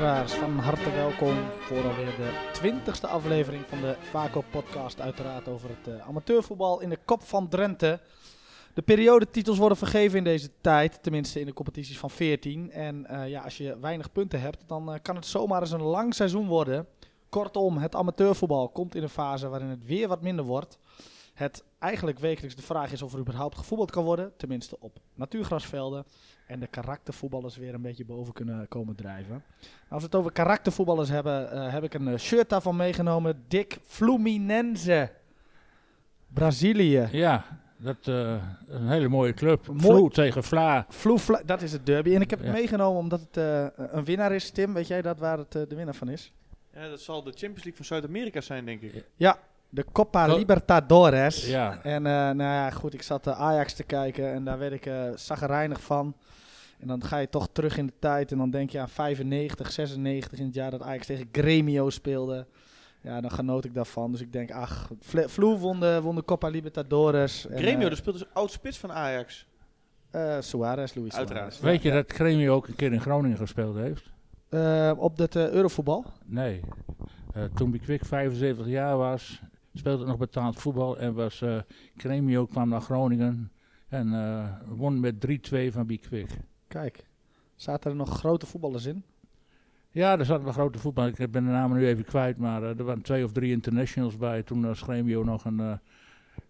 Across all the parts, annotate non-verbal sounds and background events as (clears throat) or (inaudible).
luisteraars, van harte welkom voor alweer de twintigste aflevering van de Vaco podcast. Uiteraard over het uh, amateurvoetbal in de kop van Drenthe. De periodetitels worden vergeven in deze tijd, tenminste in de competities van 14. En uh, ja, als je weinig punten hebt, dan uh, kan het zomaar eens een lang seizoen worden. Kortom, het amateurvoetbal komt in een fase waarin het weer wat minder wordt. Het eigenlijk wekelijks de vraag is of er überhaupt gevoetbald kan worden, tenminste op natuurgrasvelden. En de karaktervoetballers weer een beetje boven kunnen komen drijven. Als we het over karaktervoetballers hebben, uh, heb ik een uh, shirt daarvan meegenomen. Dick Fluminense. Brazilië. Ja, dat uh, een hele mooie club. Mooi. Vloe tegen Vla. Vloe, Vla, dat is het derby. En ik heb ja. het meegenomen omdat het een winnaar is. Tim, weet jij dat waar het de winnaar van is? Ja, dat zal de Champions League van Zuid-Amerika zijn, denk ik. Ja, de Copa Libertadores. Ja. En nou ja, goed, ik zat Ajax te kijken en daar werd ik uh, zaggerijnig van. En dan ga je toch terug in de tijd en dan denk je aan 95, 96 in het jaar dat Ajax tegen Gremio speelde. Ja, dan genoot ik daarvan. Dus ik denk, ach, Vloe won de, won de Copa Libertadores. Gremio, uh, speelde dus oud spits van Ajax. Uh, Suarez, Luis Uiteraard. Suarez. Weet je dat Gremio ook een keer in Groningen gespeeld heeft? Uh, op het uh, Eurovoetbal? Nee. Uh, toen Bikwik 75 jaar was, speelde nog betaald voetbal en was Gremio kwam naar Groningen en won met 3-2 van Bikwik. Kijk, zaten er nog grote voetballers in? Ja, er zaten wel grote voetballers. Ik ben de namen nu even kwijt, maar uh, er waren twee of drie internationals bij. Toen was Gremio nog een, uh,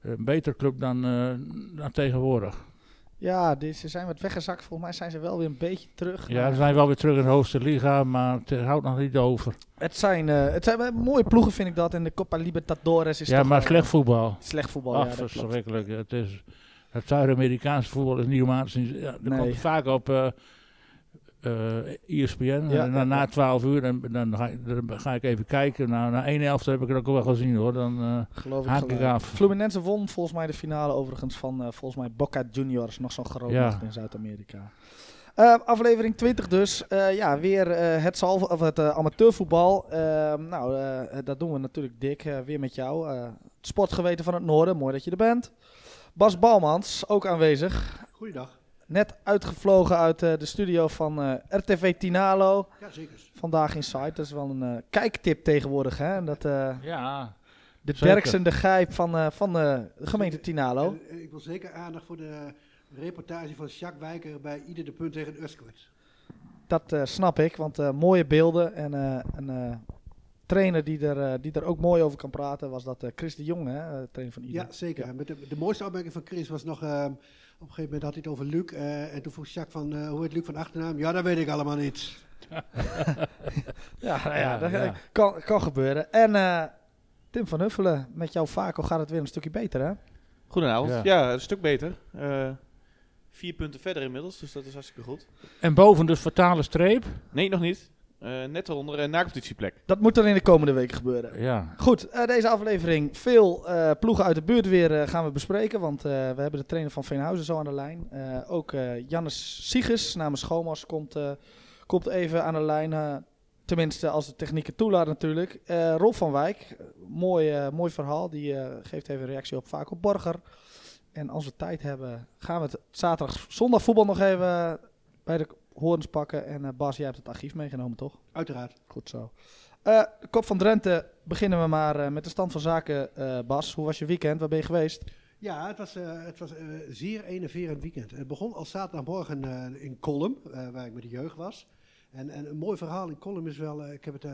een beter club dan, uh, dan tegenwoordig. Ja, die, ze zijn wat weggezakt. Volgens mij zijn ze wel weer een beetje terug. Ja, ze zijn wel weer terug in de hoogste liga, maar het houdt nog niet over. Het zijn, het zijn mooie ploegen, vind ik dat. En de Copa Libertadores is Ja, maar slecht voetbal. Slecht voetbal, Ach, ja. verschrikkelijk. Het is... Het Zuid-Amerikaanse voetbal is niet om aan te zien. Ja, dat nee. komt vaak op uh, uh, ESPN. Ja, en dan na 12 uur dan, dan, ga, dan, ga, ik even kijken. Nou, na 1 helft heb ik het ook wel gezien hoor. Dan uh, Geloof haak ik af. Fluminense won volgens mij de finale overigens van volgens mij Boca Juniors. Nog zo'n groot ja. in Zuid-Amerika. Uh, aflevering 20 dus. Uh, ja, weer uh, het, salve, of het amateurvoetbal. nou, dat doen we natuurlijk dik. weer met jou. het sportgeweten van het noorden. Mooi dat je er bent. Bas Balmans, ook aanwezig. Goeiedag. Net uitgevlogen uit uh, de studio van uh, RTV Tinalo. Ja, zeker. Vandaag in site. Dat is wel een uh, kijktip tegenwoordig. Hè? Dat, ja, de derksende gijp van, van de gemeente Tinalo. En, ik wil zeker aandacht voor de reportage van Jacques Wijker bij Ieder de Punt tegen Uskwits. Dat snap ik, want mooie beelden en een trainer die er, uh, die er ook mooi over kan praten was dat uh, Chris de Jong, hè, uh, trainer van Ieder. Ja, zeker. Ja. Met de, de, mooiste opmerking van Chris was nog, ehm, op een gegeven moment had hij het over Luc. en toen vroeg Jacques van, hoe heet Luc van achternaam? Ja, dat weet ik allemaal niet. (laughs) ja, nou ja, dat ja. Kan, kan gebeuren. En Tim van Huffelen, met jouw Vaco gaat het weer een stukje beter, hè? Goedenavond. Ja, ja een stuk beter. vier punten verder inmiddels, dus dat is hartstikke goed. En boven de fatale streep? Nee, nog niet. Uh, net onder een nacompetitieplek. Dat moet er in de komende weken gebeuren. Ja. Goed, uh, deze aflevering. Veel uh, ploegen uit de buurt weer gaan we bespreken. Want we hebben de trainer van Veenhuizen zo aan de lijn. ook Jannes Sieges namens Schomas komt, komt even aan de lijn. tenminste, als de technieken toelaat natuurlijk. Rolf van Wijk, mooi, mooi verhaal. Die geeft even een reactie op Vaco Borger. En als we tijd hebben, gaan we het zaterdag, zondag voetbal nog even bij de horens pakken. En uh, Bas, jij hebt het archief meegenomen, toch? Uiteraard. Goed zo. Uh, de kop van Drenthe beginnen we maar uh, met de stand van zaken. Bas, hoe was je weekend? Waar ben je geweest? Ja, het was, het was zeer enerverend weekend. Het begon al zaterdagmorgen in Kolm, waar ik met de jeugd was. En, en, een mooi verhaal in Kolm is wel, ik heb het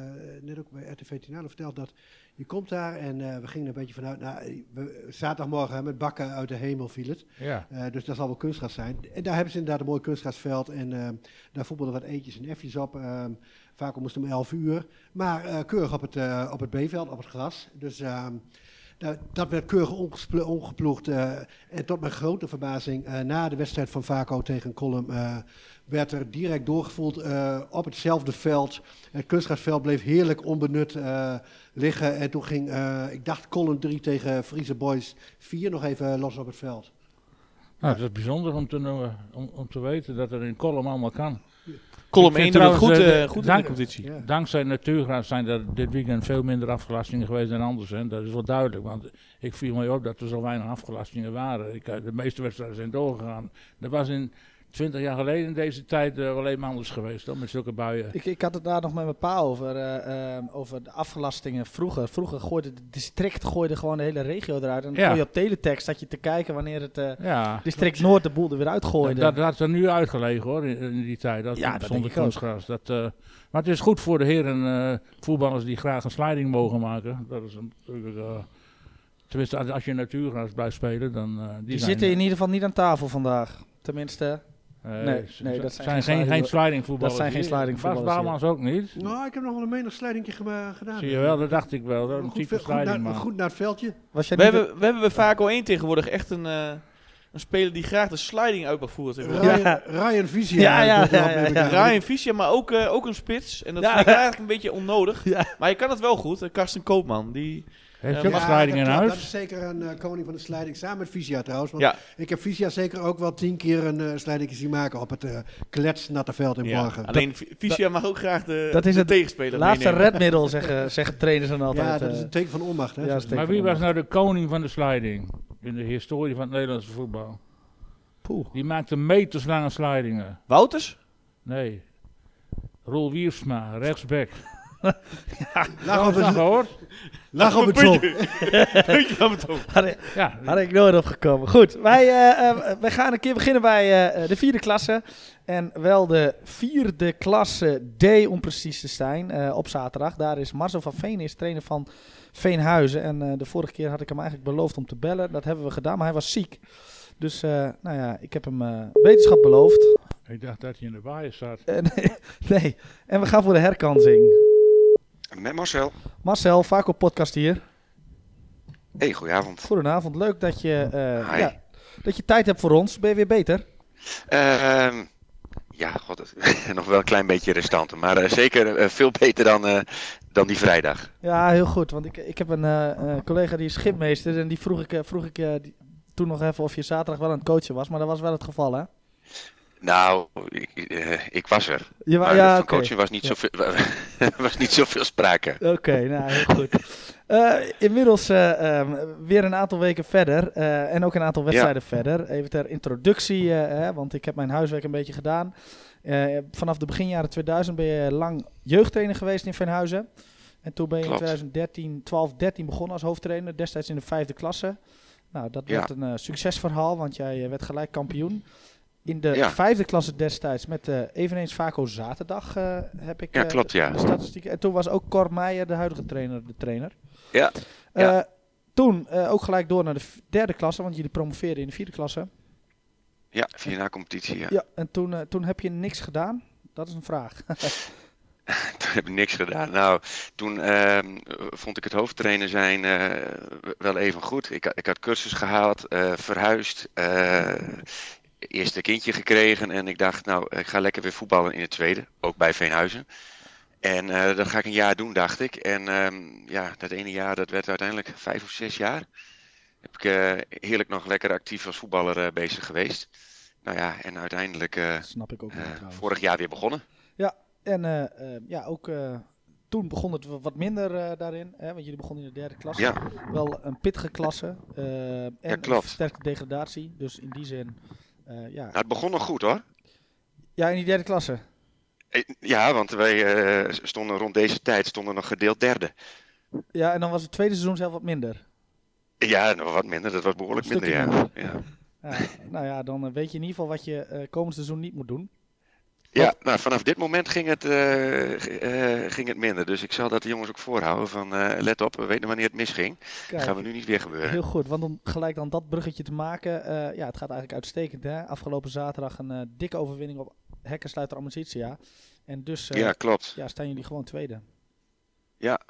net ook bij RTV Tinalo verteld, dat je komt daar en uh, we gingen een beetje vanuit, nou, we, zaterdagmorgen met bakken uit de hemel viel het. Ja. Uh, dus dat zal wel kunstgras zijn. En daar hebben ze inderdaad een mooi kunstgrasveld en daar voetbalden wat eetjes en effjes op. vaak moest om 11 uur, maar keurig op het, op het B-veld, op het gras. Dus ehm, dat werd keurig ongeploegd. en tot mijn grote verbazing, na de wedstrijd van Vaco tegen Colum werd er direct doorgevoeld op hetzelfde veld. Het kunstgrasveld bleef heerlijk onbenut liggen. En toen ging, ik dacht, Column 3 tegen Friese Boys 4 nog even los op het veld. Nou, het is bijzonder om te, om, om te weten dat er in Column allemaal kan. Column 1 doet goed, uh, goed dank, in de competitie. Ja. Dankzij Natuurgras zijn er dit weekend veel minder afgelastingen geweest dan anders. Hè. Dat is wel duidelijk, want ik viel mij op dat er zo weinig afgelastingen waren. Ik, de meeste wedstrijden zijn doorgegaan. Er was in twintig jaar geleden in deze tijd uh, wel even anders geweest, dan met zulke buien. Ik, ik had het daar nog met mijn pa over, uh, uh, over de afgelastingen vroeger. Vroeger gooide het district gooide gewoon de hele regio eruit. En dan ja. kon je op teletext dat je te kijken wanneer het ja. district Noord de boel er weer uitgooide. Dat, dat, dat is er nu uitgelegen hoor, in, in die tijd. Dat, ja, zonder kunstgras. Dat, maar het is goed voor de heren voetballers die graag een sliding mogen maken. Dat is natuurlijk... Tenminste, als je natuurgras blijft spelen, dan... die, die zitten in ieder geval niet aan tafel vandaag. Tenminste, nee, nee, dat zijn, geen, geen sliding voetballers. Dat zijn geen sliding voetballers. Bas Bouwmans ook niet. Nou, ik heb nog wel een menig slidingje gedaan. Zie je wel, dat dacht ik wel. Dat een goed, goed, naar, goed naar het veldje. Was we, hebben, we hebben bij Vaco 1 tegenwoordig echt een... Uh, een speler die graag de sliding uit mag voeren. Ryan, ja. Ryan. Ja, ja, ja, ja, Ryan Vicia, maar ook, uh, ook een spits. En dat vind ik eigenlijk een beetje onnodig. Maar je kan het wel goed. Karsten Koopman, die heeft je ook sliding in huis? Dat is zeker een uh, koning van de sliding, samen met Visia trouwens. Want ja. Ik heb Visia zeker ook wel tien keer een uh, sliding zien maken op het uh, kletsnatte veld in ja. Borgen. Alleen Visia mag ook graag de, dat is de het tegenspeler laatste redmiddel, zeggen, (laughs) zeggen trainers dan altijd. Ja, dat is een teken van onmacht. Hè? Ja, maar wie was nou de koning van de sliding in de historie van het Nederlandse voetbal? Poeh. Die maakte meterslange slidingen. Wouters? Nee. Roel Wiersma, rechtsback. Ja, Lach op het gehoord. Lach (laughs) op het zon. Ja, had ik nooit opgekomen. Goed, wij, uh, wij gaan een keer beginnen bij uh, de vierde klasse. En wel de vierde klasse D om precies te zijn uh, op zaterdag. Daar is Marcel van Veen, is trainer van Veenhuizen. En de vorige keer had ik hem eigenlijk beloofd om te bellen. Dat hebben we gedaan, maar hij was ziek. Dus nou ja, ik heb hem wetenschap beloofd. Ik dacht dat hij in de waaien zat. (laughs) nee, nee, en we gaan voor de herkansing. Met Marcel. Marcel, vaak op podcast hier. Hey, goedenavond. Goedenavond, leuk dat je, uh, ja, dat je tijd hebt voor ons. Ben je weer beter? Uh, ja, god, (laughs) nog wel een klein beetje restanten, maar uh, zeker uh, veel beter dan, dan die vrijdag. Ja, heel goed, want ik, ik heb een collega die is schipmeester en die vroeg ik, vroeg ik die, toen nog even of je zaterdag wel aan het coachen was, maar dat was wel het geval hè? Nou, ik, uh, ik was er. Je maar ja, van coaching was niet, ja. zoveel, (laughs) was niet zoveel sprake. Oké, nou heel goed. Uh, inmiddels uh, um, weer een aantal weken verder en ook een aantal wedstrijden ja. verder. Even ter introductie, hè, want ik heb mijn huiswerk een beetje gedaan. vanaf de begin jaren 2000 ben je lang jeugdtrainer geweest in Venhuizen. En toen ben je Klopt. in 2013, 12, 13 begonnen als hoofdtrainer, destijds in de vijfde klasse. Nou, dat werd een succesverhaal, want jij werd gelijk kampioen. In de vijfde klasse destijds met uh, eveneens Vaco Zaterdag uh, heb ik ja, klopt, ja. statistieken. En toen was ook Cor Meijer, de huidige trainer, de trainer. Ja. ja. Toen ook gelijk door naar de derde klasse, want jullie promoveerden in de vierde klasse. Ja, vier na competitie, ja. Ja, en toen, toen heb je niks gedaan? Dat is een vraag. (laughs) toen heb ik niks gedaan. Nou, toen uh, vond ik het hoofdtrainer zijn uh, wel even goed. Ik, ik had cursus gehaald, uh, verhuisd eerste kindje gekregen en ik dacht, nou, ik ga lekker weer voetballen in het tweede, ook bij Veenhuizen. En uh, dat ga ik een jaar doen, dacht ik. En um, ja, dat ene jaar, dat werd uiteindelijk vijf of zes jaar. Heb ik uh, heerlijk nog lekker actief als voetballer uh, bezig geweest. Nou ja, en uiteindelijk Snap ik ook vorig jaar weer begonnen. Ja, en ja, ook toen begon het wat minder daarin. Hè, want jullie begonnen in de derde klasse. Ja. Wel een pittige klasse. en ja, klopt. een sterke degradatie. Dus in die zin uh, ja. Nou, het begon nog goed hoor. Ja, in die derde klasse. Eh, ja, want wij uh, stonden rond deze tijd stonden nog gedeeld derde. Ja, en dan was het tweede seizoen zelf wat minder. Ja, nog wat minder. Dat was behoorlijk minder, ja. ja. ja. Nou ja, dan weet je in ieder geval wat je komend seizoen niet moet doen. Ja, nou, vanaf dit moment ging het, uh, uh, ging het minder. Dus ik zal dat de jongens ook voorhouden. Van uh, let op, we weten wanneer het misging. Kijk, gaan we nu niet weer gebeuren. Heel goed, want om gelijk dan dat bruggetje te maken. ja, het gaat eigenlijk uitstekend. Hè? Afgelopen zaterdag een dikke overwinning op Hekkersluiter Amicitia. En dus ja, klopt. Ja, staan jullie gewoon tweede. Ja,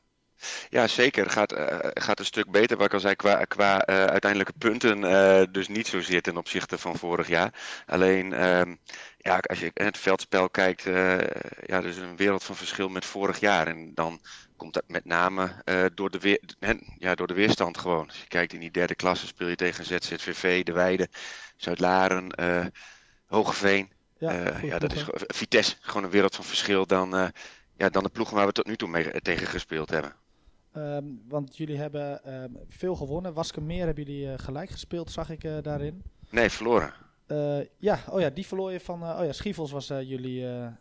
ja, zeker. Gaat, uh, gaat een stuk beter, wat ik al zei, qua, qua uh, uiteindelijke punten. Uh, dus niet zozeer ten opzichte van vorig jaar. Alleen, ehm, ja, als je het veldspel kijkt, ja, er is een wereld van verschil met vorig jaar. En dan komt dat met name door, de weer, ja, door de weerstand gewoon. Als je kijkt in die derde klasse, speel je tegen ZZVV, De Weide, Zuid-Laren, Hogeveen. Ja, ja, dat is Vitesse, gewoon een wereld van verschil dan, ja, dan de ploegen waar we tot nu toe mee tegen gespeeld hebben. Um, want jullie hebben um, veel gewonnen. Waskemeer hebben jullie uh, gelijk gespeeld, zag ik uh, daarin. Nee, verloren. ja, oh ja, die verloor je van... oh ja, Schiefels was jullie... ja,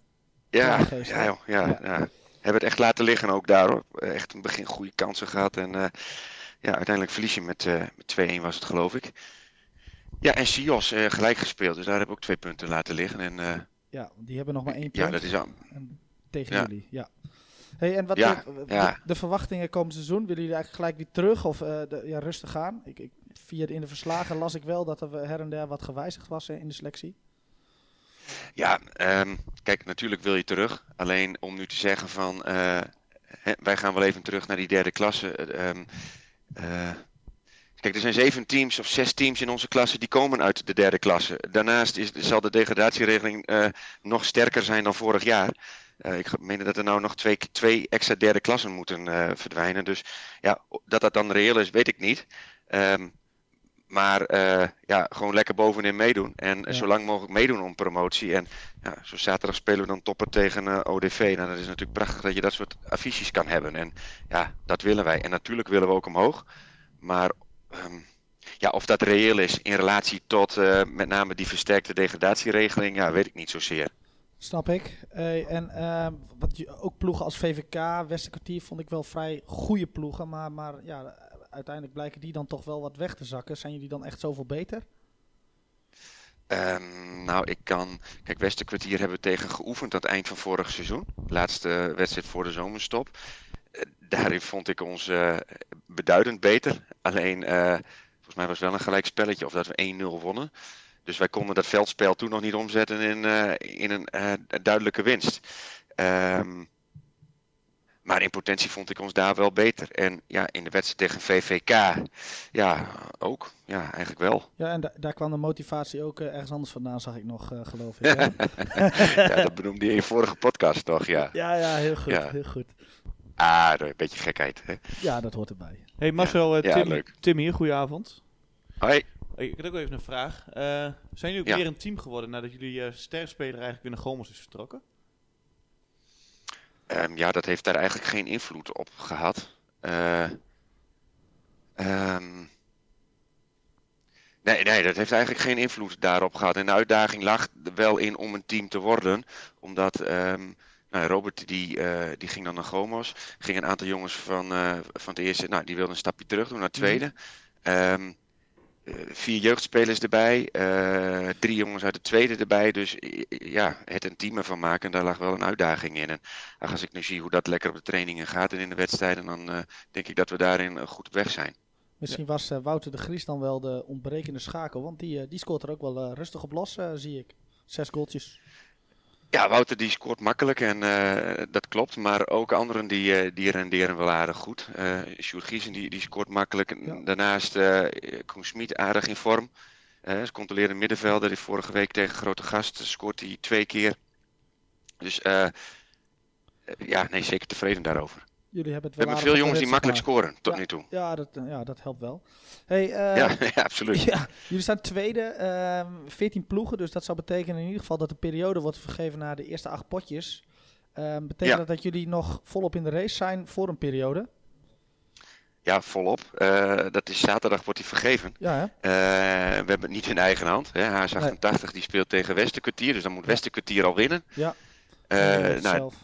ja, ja, ja, ja. Hebben het echt laten liggen ook daar. Echt een begin goede kansen gehad. En ja, uiteindelijk verlies je met, met 2-1 was het geloof ik. Ja, en Sios gelijk gespeeld. Dus daar heb ik ook twee punten laten liggen. En, ja, die hebben nog maar één punt. Ja, dat is aan. Tegen jullie, ja. Hey, en wat de, de, de, verwachtingen komend seizoen? Willen jullie eigenlijk gelijk weer terug of uh, de, ja, rustig gaan? Ik, ik, via in de verslagen las ik wel dat er her en der wat gewijzigd was in de selectie. Ja, um, kijk, natuurlijk wil je terug. Alleen om nu te zeggen van uh, hè, wij gaan wel even terug naar die derde klasse. Um, uh, Kijk, er zijn zeven teams of zes teams in onze klasse die komen uit de derde klasse. Daarnaast is, zal de degradatieregeling uh, nog sterker zijn dan vorig jaar. Uh, ik meen dat er nou nog twee, twee extra derde klassen moeten uh, verdwijnen. Dus ja, dat dat dan reëel is, weet ik niet. Um, maar ja, gewoon lekker bovenin meedoen. En ja. zo lang mogelijk meedoen om promotie. En ja, zo zaterdag spelen we dan topper tegen ODV. Nou, dat is natuurlijk prachtig dat je dat soort affiches kan hebben. En ja, dat willen wij. En natuurlijk willen we ook omhoog. Maar um, ja, of dat reëel is in relatie tot met name die versterkte degradatieregeling, ja, weet ik niet zozeer. Snap ik. Uh, en uh, wat, ook ploegen als VVK, Westerkwartier vond ik wel vrij goede ploegen. Maar, maar ja, uiteindelijk blijken die dan toch wel wat weg te zakken. Zijn jullie dan echt zoveel beter? Um, nou, ik kan. Kijk, Westerkwartier hebben we tegen geoefend het eind van vorig seizoen. Laatste wedstrijd voor de zomerstop daarin vond ik ons uh, beduidend beter. Alleen, volgens mij was wel een gelijk spelletje of dat we 1-0 wonnen. Dus wij konden dat veldspel toen nog niet omzetten in, uh, in een duidelijke winst. Um, maar in potentie vond ik ons daar wel beter. En ja, in de wedstrijd tegen VVK, ja, ook. Ja, eigenlijk wel. Ja, en da daar kwam de motivatie ook ergens anders vandaan, zag ik nog, geloof ik. Ja? (laughs) ja, dat benoemde je in je vorige podcast toch, ja. Ja, ja, heel goed, ja. heel goed. Ah, een beetje gekheid. Hè? Ja, dat hoort erbij. Hey Marcel, ja. Tim. Tim hier, goedenavond. Hoi. Ik heb ook even een vraag. Uh, zijn jullie ook weer een team geworden nadat jullie uh, sterspeler eigenlijk weer naar Gomos is vertrokken? Um, ja, dat heeft daar eigenlijk geen invloed op gehad. Uh, um, nee, nee, dat heeft eigenlijk geen invloed daarop gehad. En de uitdaging lag er wel in om een team te worden. Omdat... Um, nou, Robert die, uh, die ging dan naar Gomos. Ging een aantal jongens van, uh, van het eerste, nou, die wilden een stapje terug doen naar het tweede. Um, uh, vier jeugdspelers erbij, drie jongens uit het tweede erbij. Dus ja, het een team ervan maken, daar lag wel een uitdaging in. En als ik nu zie hoe dat lekker op de trainingen gaat en in de wedstrijden, dan denk ik dat we daarin goed op weg zijn. Misschien was Wouter de Gries dan wel de ontbrekende schakel, want die, die scoort er ook wel rustig op los, zie ik. Zes goaltjes. Ja, Wouter die scoort makkelijk en uh, dat klopt. Maar ook anderen die, uh, die renderen wel aardig goed. Uh, Sjoerd Giesen die, die scoort makkelijk. Ja. Daarnaast uh, Koen Smit aardig in vorm. Uh, ze controleerde middenvelder. Die vorige week tegen Grote Gast scoort hij twee keer. Dus ja, nee, zeker tevreden daarover. Jullie hebben het wel We hebben veel jongens die makkelijk scoren tot ja, nu toe. Ja dat, ja, dat helpt wel. Hey, uh, ja, (laughs) ja, absoluut. (laughs) Ja, jullie staan tweede, uh, 14 ploegen. Dus dat zou betekenen in ieder geval dat de periode wordt vergeven naar de eerste acht potjes. Uh, betekent dat dat jullie nog volop in de race zijn voor een periode? Ja, volop. Uh, dat is zaterdag wordt hij vergeven. Ja, we hebben het niet in eigen hand. Hè. Haas 88 nee. die speelt tegen Westerkwartier, dus dan moet Westerkwartier al winnen. Ja. Nou, zelf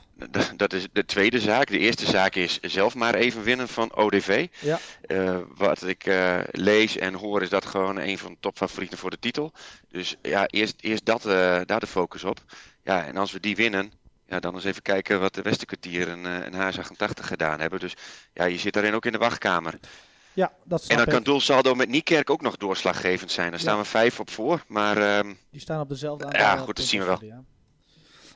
dat is de tweede zaak. De eerste zaak is zelf maar even winnen van ODV. Ja. Uh, wat ik uh, lees en hoor is dat gewoon een van de topfavorieten voor de titel. Dus ja, eerst, eerst dat, uh, daar de focus op. Ja, en als we die winnen, ja, dan eens even kijken wat de Westerkwartier en, en H88 gedaan hebben. Dus ja, je zit daarin ook in de wachtkamer. Ja, dat en dan kan doelsaldo met Niekerk ook nog doorslaggevend zijn. Daar staan ja. we vijf op voor. Maar, um, Die staan op dezelfde Ja, goed, dat zien we wel. Ja.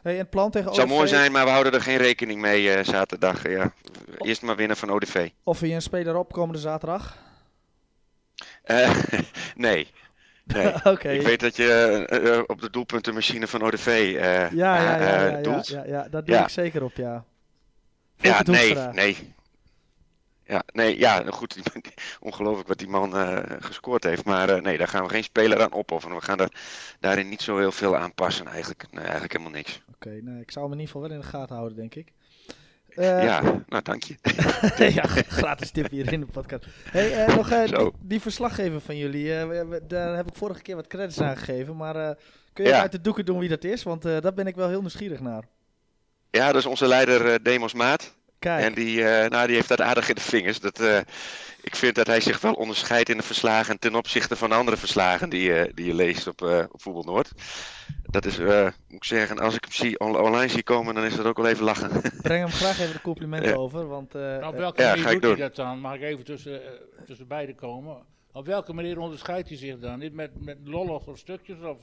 Hey, het plan tegen zou mooi zijn, maar we houden er geen rekening mee uh, zaterdag. Ja. Eerst maar winnen van ODV. Of je een speler op komende zaterdag? Uh, (laughs) nee. nee. (laughs) okay. Ik weet dat je uh, op de doelpuntenmachine van ODV ja, ja, ja, ja, doelt. Ja, ja, daar doe ik zeker op, ja. ja, nee, nee. Ja, nee, ja, goed. (laughs) Ongelooflijk wat die man uh, gescoord heeft. Maar uh, nee, daar gaan we geen speler aan opofferen. We gaan daar, daarin niet zo heel veel aanpassen. Eigenlijk, nee, eigenlijk helemaal niks. Oké, okay, nee, ik zou hem in ieder geval wel in de gaten houden, denk ik. ja, nou dank je. (laughs) ja, gratis tip hier in de podcast. Hey, nog die, die, verslaggever van jullie, daar heb ik vorige keer wat credits aan gegeven, maar kun je uit de doeken doen wie dat is? Want daar ben ik wel heel nieuwsgierig naar. Ja, dat is onze leider Demos Maat. Kijk. En die, nou, die heeft dat aardig in de vingers. Dat, ik vind dat hij zich wel onderscheidt in de verslagen ten opzichte van andere verslagen die, je, die je leest op, uh, op Voetbal Noord. Dat is, uh, moet ik zeggen, als ik hem zie, online zie komen, dan is dat ook wel even lachen. (laughs) Breng hem graag even de complimenten over. Want, uh, nou, op welke manier doet hij dat dan? Mag ik even tussen, tussen beiden komen? Op welke manier onderscheidt hij zich dan? Niet met, met lollige stukjes of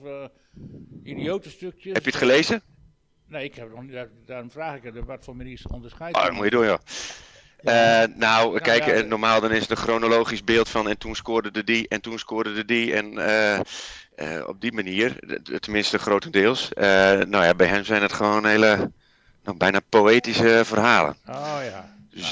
idiote stukjes? Heb je het gelezen? Nee, ik heb nog niet. Daarom vraag ik er wat voor manier onderscheidt. Oh, dat moet je doen, ja. Uh, nou, kijk, ja, normaal dan is het een chronologisch beeld van en toen scoorde de die en toen scoorde de die. En uh, uh, op die manier, tenminste grotendeels. nou ja, bij hem zijn het gewoon hele, nou, bijna poëtische verhalen. Oh ja. Dus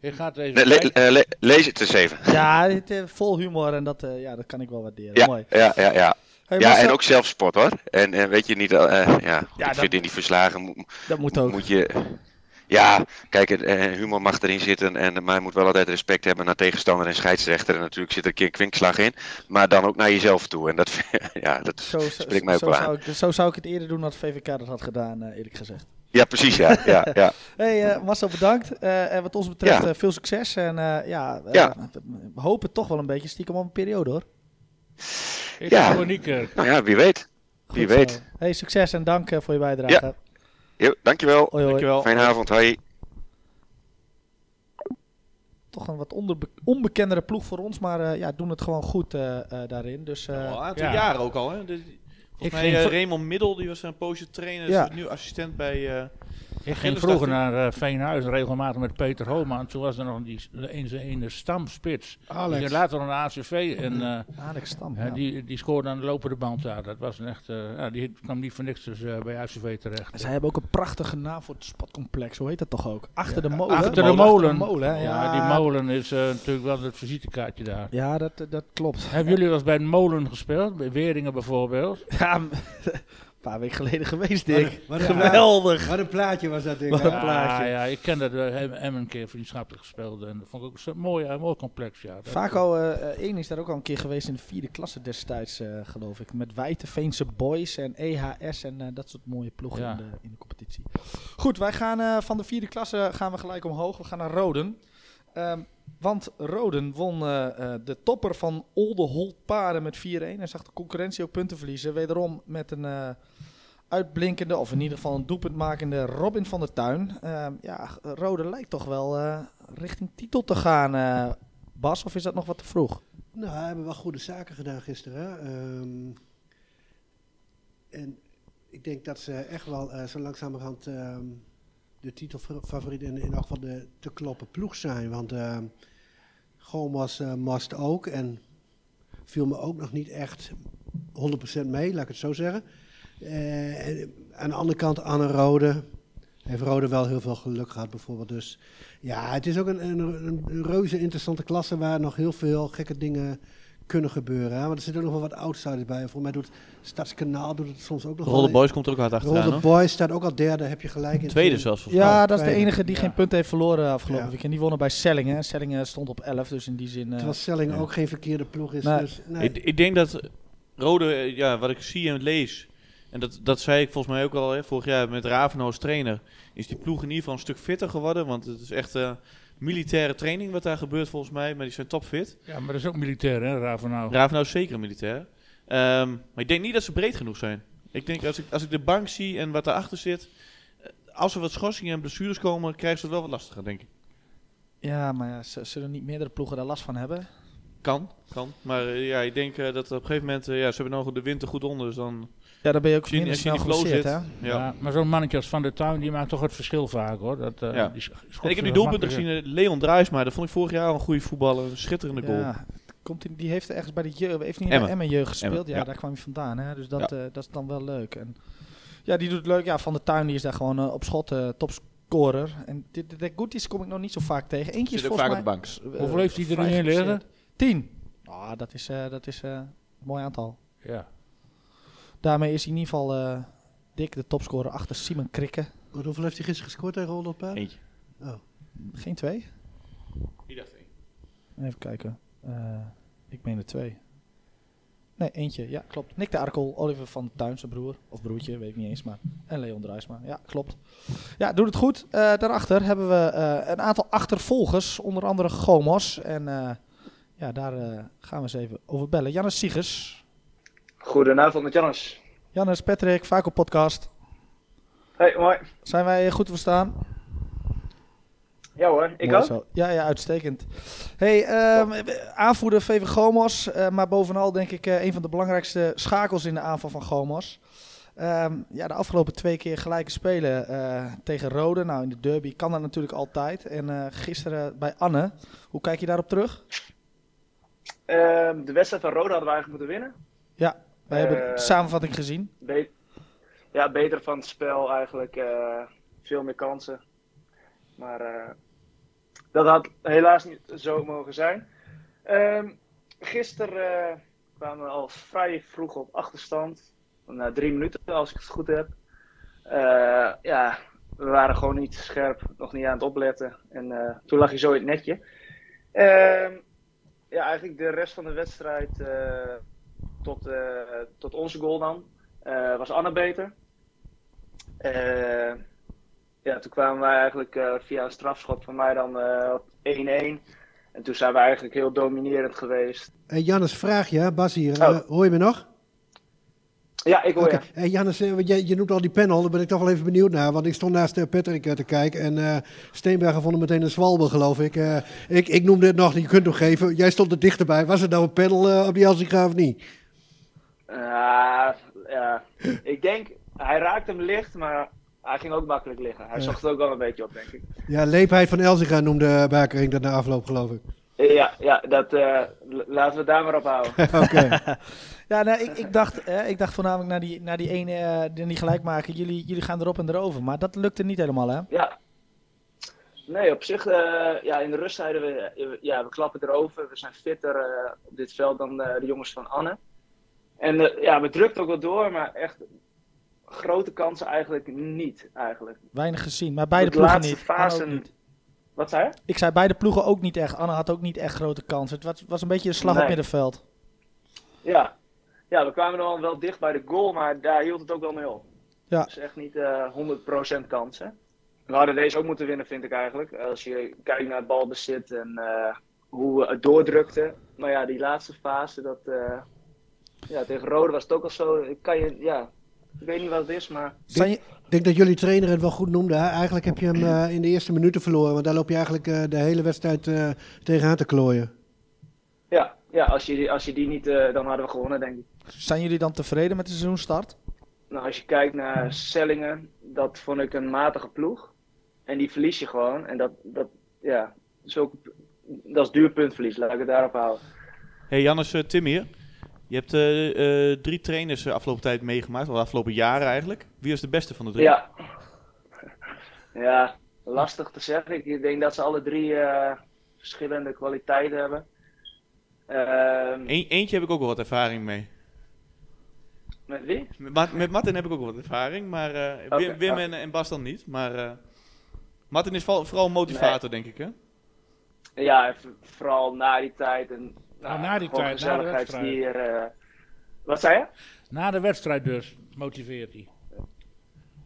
je gaat even le le le lees het eens even. Ja, het, vol humor en dat, ja, dat kan ik wel waarderen. Ja, Mooi. ja, ja. ja. Hey, ja, en ook zelfspot hoor. En, en weet je niet, ja, ja ik dat, vind in die verslagen moet, dat moet, ook. moet je ja, kijk, eh, humor mag erin zitten. En, maar je moet wel altijd respect hebben naar tegenstander en scheidsrechter. En natuurlijk zit er een keer een kwinkslag in. Maar dan ook naar jezelf toe. En dat, (laughs) ja, dat zo, spreekt mij ook wel aan. Ik, zo zou ik het eerder doen als VVK dat had gedaan, uh, eerlijk gezegd. Ja, precies, ja. ja, ja. (laughs) hey, uh, Marcel, bedankt. Uh, en wat ons betreft ja. veel succes. En ja, ja, we hopen toch wel een beetje stiekem op een periode, hoor. Ja, nou ja, wie weet. Wie weet. Hey, succes en dank voor je bijdrage. Ja. Jo, dankjewel. Hoi, hoi. dankjewel. Fijne avond, hoi. Toch een wat onbekendere ploeg voor ons, maar uh, ja, doen het gewoon goed uh, uh, daarin. Dus, uh, al een aantal ja. jaren ook al. Hè? Dus, volgens mij Raymond Middel, die was een poosje trainer, ja. is nu assistent bij ik ging vroeger naar uh, Veenhuis regelmatig met Peter Homan. Toen was er nog die, een, een stamspits. Alex. Die later een ACV. En, uh, Alex Stam, ja. die, die scoorde aan de lopende band daar. Dat was een echt, uh, ja, die kwam niet voor niks dus, bij ACV terecht. En zij hebben ook een prachtige naam voor het spotcomplex. Hoe heet dat toch ook? Achter de molen. Achter de molen. Achter de molen ja. die molen is natuurlijk wel het visitekaartje daar. Ja, dat, dat klopt. Hebben jullie wel eens bij een molen gespeeld? Bij Weringen bijvoorbeeld? Ja, een (laughs) paar weken geleden geweest, Dick. Wat, wat Geweldig. Wat een plaatje was dat, Dick. Wat een plaatje. Ja, ja, ik kende de hem een keer vriendschappelijk gespeeld. En dat vond ik ook zo mooi, een mooi complex. Ja. Vaak al, uh, één is daar ook al een keer geweest in de vierde klasse destijds, uh, geloof ik. Met Veense Boys en EHS en uh, dat soort mooie ploegen ja. in, de, in, de, competitie. Goed, wij gaan van de vierde klasse gaan we gelijk omhoog. We gaan naar Roden. Um, want Roden won uh, uh, de topper van Olde Paren met 4-1. En zag de concurrentie ook punten verliezen. Wederom met een uh, uitblinkende, of in ieder geval een doelpuntmakende Robin van der Tuin. Ehm, ja, Roden lijkt toch wel richting titel te gaan, Bas. Of is dat nog wat te vroeg? Nou, we hebben wel goede zaken gedaan gisteren. Um, en ik denk dat ze echt wel zo langzamerhand... Um, de titelfavoriet in, in elk geval de te kloppen ploeg zijn. Want uh, Gomas uh, mast ook en viel me ook nog niet echt 100% mee, laat ik het zo zeggen. Uh, aan de andere kant Anne Rode. Heeft Rode wel heel veel geluk gehad bijvoorbeeld. Dus ja, het is ook een, een, een reuze interessante klasse waar nog heel veel gekke dingen kunnen gebeuren. Hè? Want er zitten ook nog wel wat outsiders bij. Volgens mij doet Stadskanaal doet het soms ook nog Rolde Boys komt er ook hard achteraan. Rolde Boys staat ook al derde, heb je gelijk in. Tweede zelfs Ja, dat is de enige die geen punt heeft verloren afgelopen ja. weekend. Die wonnen bij Sellingen. Sellingen stond op 11, dus in die zin... Uh, Terwijl Sellingen ja. ook geen verkeerde ploeg is. Dus, nee. Ik, ik, denk dat Rode, ja, wat ik zie en lees... En dat, dat zei ik volgens mij ook al hè, vorig jaar met Raveno als trainer. Is die ploeg in ieder geval een stuk fitter geworden. Want het is echt... Uh, militaire training wat daar gebeurt volgens mij. Maar die zijn topfit. Ja, maar dat is ook militair hè, Ravenau. Ravenau is zeker militair. Um, maar ik denk niet dat ze breed genoeg zijn. Ik denk als ik, als ik de bank zie en wat daarachter zit. Eh, als er wat schorsingen en blessures komen, krijgen ze het wel wat lastiger, denk ik. Ja, maar ja, zullen niet meerdere ploegen daar last van hebben? Kan, kan. Maar uh, ja, ik denk uh, dat op een gegeven moment, uh, ja, ze hebben nog de winter goed onder, dus dan... Ja, dan ben je ook minder snel geblesseerd, hè? Ja. ja. maar zo'n mannetje als Van der Tuin, die maakt toch het verschil vaak, hoor. Dat, ja. die en ik heb die doelpunten gezien, Leon Druisma, dat vond ik vorig jaar al een goede voetballer, een schitterende goal. Ja, komt in, die heeft ergens bij de jeugd, heeft niet in de Emmen jeugd gespeeld. Ja, ja, daar kwam hij vandaan, hè? Dus dat, dat is dan wel leuk. En ja, die doet het leuk. Ja, Van der Tuin die is daar gewoon op schot topscorer. En de, de, de goodies kom ik nog niet zo vaak tegen. Eentje is volgens vaak mij... op de bank. Hoeveel heeft hij er in liggen? Tien. Ah, dat is, uh, dat is uh, een mooi aantal. Ja. Daarmee is hij in ieder geval uh, dik de topscorer achter Simon Krikke. Hoeveel heeft hij gisteren gescoord tegen Paard? Eentje. Oh. Geen twee? Ik dacht één. Even kijken. Uh, ik meen er twee. Nee, eentje. Ja, klopt. Nick de Arkel, Oliver van Tuin, zijn broer. Of broertje, weet ik niet eens. Maar. En Leon Druisma. Ja, klopt. Ja, doet het goed. Uh, daarachter hebben we uh, een aantal achtervolgers. Onder andere Gomos. En uh, ja, daar gaan we eens even over bellen. Jannes Siegers. Goedenavond met Jannes. Jannes, Patrick, Vaco Podcast. Hey, mooi. Zijn wij goed te verstaan? Ja hoor, ik ook. Ja, ja, uitstekend. Hey, um, aanvoerder VV Gomos, uh, maar bovenal denk ik uh, een van de belangrijkste schakels in de aanval van Gomos. Um, ja, de afgelopen twee keer gelijke spelen uh, tegen Rode. Nou, in de derby kan dat natuurlijk altijd. En gisteren bij Anne. Hoe kijk je daarop terug? Ehm, de wedstrijd van Rode hadden we eigenlijk moeten winnen. Ja, wij hebben de samenvatting gezien. Be ja, beter van het spel eigenlijk. veel meer kansen. Maar dat had helaas niet zo mogen zijn. Um, gisteren kwamen we al vrij vroeg op achterstand. Na drie minuten, als ik het goed heb. Uh, ja, we waren gewoon niet scherp, nog niet aan het opletten. En uh, toen lag je zo in het netje. Uh, ja, eigenlijk de rest van de wedstrijd tot, tot onze goal dan. was Anne beter ja, toen kwamen wij eigenlijk uh, via een strafschot van mij dan uh, op 1-1. En toen zijn we eigenlijk heel dominerend geweest. Hey, Jannes, vraag je, Bas hier. Oh. Uh, hoor je me nog? Ja, ik hoor okay. je. Hey, Jannes, je, je noemt al die panel, daar ben ik toch wel even benieuwd naar. Want ik stond naast Patrick te kijken en Steenbergen vond hem meteen een zwalbe, geloof ik. ik. Ik noemde het nog, je kunt nog geven. Jij stond er dichterbij. Was het nou een panel op die Elsinga of niet? Ja, ik denk, hij raakte hem licht, maar hij ging ook makkelijk liggen. Hij zocht het ook wel een beetje op, denk ik. Ja, leepheid van Elziga noemde Bakering dat na afloop, geloof ik. Ja, ja dat, uh, laten we daar maar op houden. (laughs) Oké. (laughs) ja, nou, ik, ik, dacht, eh, ik dacht voornamelijk naar die, naar die ene, uh, die gelijk maken. Jullie, jullie gaan erop en erover. Maar dat lukte niet helemaal, hè? Ja. Nee, op zich, ja, in de rust zeiden we, ja, we klappen erover. We zijn fitter op dit veld dan de jongens van Anne. En ja, we drukten ook wel door, maar echt grote kansen eigenlijk niet. Eigenlijk. Weinig gezien, maar beide ploegen niet. Fase... niet. Wat zei je? Ik zei beide ploegen ook niet echt. Anne had ook niet echt grote kansen. Het was, was een beetje een slag nee. op middenveld. Ja. ja, we kwamen dan wel dicht bij de goal, maar daar hield het ook wel mee op. Ja. Dus echt niet uh, eh, 100% kansen. We hadden deze ook moeten winnen, vind ik eigenlijk. Als je kijkt naar het balbezit en uh, hoe we het doordrukten. Maar ja, die laatste fase, dat, uh, ja, tegen Rode was het ook al zo. Kan je, ja, ik weet niet wat het is, maar... Ik denk dat jullie trainer het wel goed noemde. Hè? Eigenlijk heb je hem uh, in de eerste minuten verloren. Want daar loop je eigenlijk uh, de hele wedstrijd uh, tegenaan te klooien. Ja, ja als, je, als je die niet... dan hadden we gewonnen, denk ik. Zijn jullie dan tevreden met de seizoenstart? Nou, als je kijkt naar Sellingen, dat vond ik een matige ploeg. En die verlies je gewoon. En dat, dat, ja, is ook, dat is duur puntverlies. Laat ik het daarop houden. Hey, Jannes, Tim hier. Je hebt uh, uh, drie trainers de afgelopen tijd meegemaakt, of de afgelopen jaren eigenlijk. Wie is de beste van de drie? Ja, (laughs) ja lastig te zeggen. Ik denk dat ze alle drie uh, verschillende kwaliteiten hebben. Ehm, e eentje heb ik ook wel wat ervaring mee. Met wie? Met, met Martin heb ik ook wel wat ervaring, maar okay, Wim, Wim en, en, Bas dan niet. Maar Martin is vooral een motivator, nee. denk ik, hè? Ja, vooral na die tijd en nou, na die tijd, na de wedstrijd. Hier, uh, wat zei je? Na de wedstrijd dus, motiveert hij.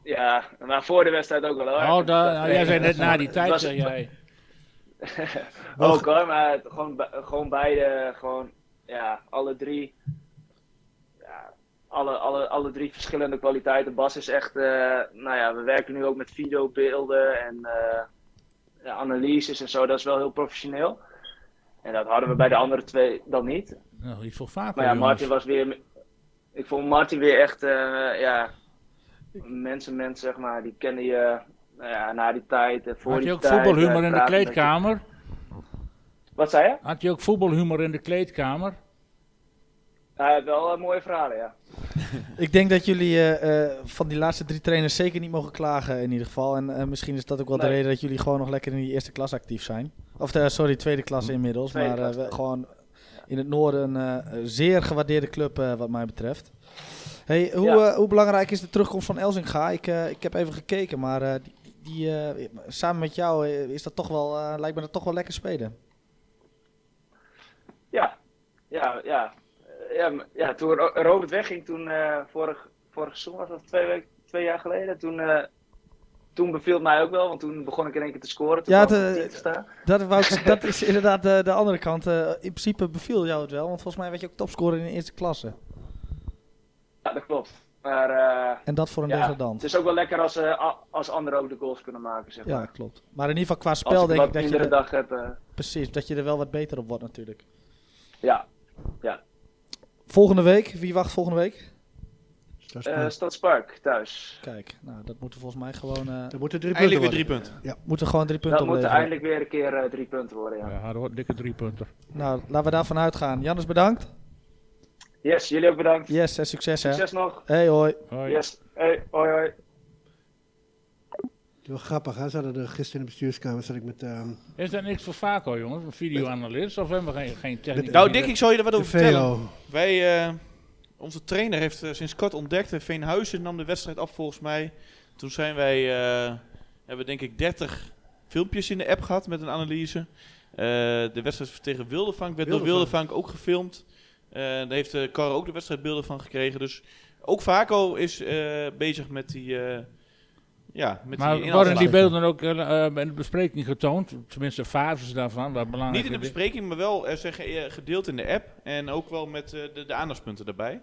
Ja, maar voor de wedstrijd ook wel hoor. Oh, da, nou, jij zei net na die tijd, zei jij. (laughs) ook hoor, maar gewoon, gewoon beide, gewoon, ja, alle drie. Ja, alle, alle, alle drie verschillende kwaliteiten. Bas is echt, uh, nou ja, we werken nu ook met videobeelden en uh, ja, analyses en zo. Dat is wel heel professioneel. En dat hadden we bij de andere twee dan niet. Nou, ik vond vaak. Maar ja, Martin was weer. Ik vond Martin weer echt, uh, ja, mensen, zeg maar. Die kennen je nou ja, na die tijd. Uh, voor Had je ook voetbalhumor in de kleedkamer? Wat zei je? Had je ook voetbalhumor in de kleedkamer? Hij heeft wel mooie verhalen, ja. (laughs) ik denk dat jullie uh, van die laatste drie trainers zeker niet mogen klagen in ieder geval. En uh, misschien is dat ook wel de reden dat jullie gewoon nog lekker in die eerste klas actief zijn. Of de, sorry, tweede klas inmiddels. Tweede maar klas, gewoon in het noorden een zeer gewaardeerde club wat mij betreft. Hey, hoe, ja. hoe belangrijk is de terugkomst van Elzinga? Ik, ik heb even gekeken, maar die, die, eh, samen met jou eh, is dat toch wel, eh, lijkt me dat toch wel lekker spelen. Ja, ja, ja. Eh, ja, ja toen Ro- Robert wegging, toen eh, vorig, vorig seizoen was dat twee, twee jaar geleden, toen, eh, toen beviel het mij ook wel, want toen begon ik in één keer te scoren. Ja, de- te staan. (laughs) Dat, wou ik- dat is (laughs) inderdaad de, de andere kant. Eh, in principe beviel jou het wel, want volgens mij werd je ook topscorer in de eerste klasse. Ja, dat klopt. Maar eh, En dat voor een ja, degradant. het is ook wel lekker als, a- als anderen ook de goals kunnen maken, zeg Ja, maar. klopt. Maar in ieder geval qua spel ik denk ik dat je, mindere er, dag heb, precies, dat je er wel wat beter op wordt natuurlijk. ja. Volgende week, wie wacht volgende week? Dat is Eh Stadspark, thuis. Kijk, nou, dat moeten volgens mij gewoon, eh er moeten drie punten Eindelijk weer drie punten. moeten gewoon drie punten Dat moeten eindelijk weer een keer eh, drie punten worden, ja. Ja, we dikke drie punten. Nou, laten we daarvan uitgaan. Jannes, bedankt. Yes, jullie ook bedankt. Yes, en succes hè. Succes nog. Hey, hoi. Hoi. Yes. Hey, hoi hoi. Wel grappig, hè? Ze hadden er gisteren in de bestuurskamer zat ik met ehm Is dat niks voor Vaco, jongens? Een videoanalist? Of hebben we geen, geen techniek? Nou, Dick, ik zal je er wat over vertellen. Wij, eh, onze trainer heeft eh, sinds kort ontdekt, eh, Veenhuizen nam de wedstrijd af volgens mij. Toen zijn wij, eh, hebben denk ik 30 filmpjes in de app gehad met een analyse. De wedstrijd tegen Wildevank werd door Wildevank. Ook gefilmd. Daar heeft Caro ook de wedstrijdbeelden van gekregen. Dus ook Vaco is bezig met die, ja, met Maar die worden die beelden ook eh, eh, in de bespreking getoond? Tenminste, fases daarvan, wat belangrijk Niet in de bespreking, maar wel er zijn ge- eh, gedeeld in de app. En ook wel met eh, de, de aandachtspunten daarbij.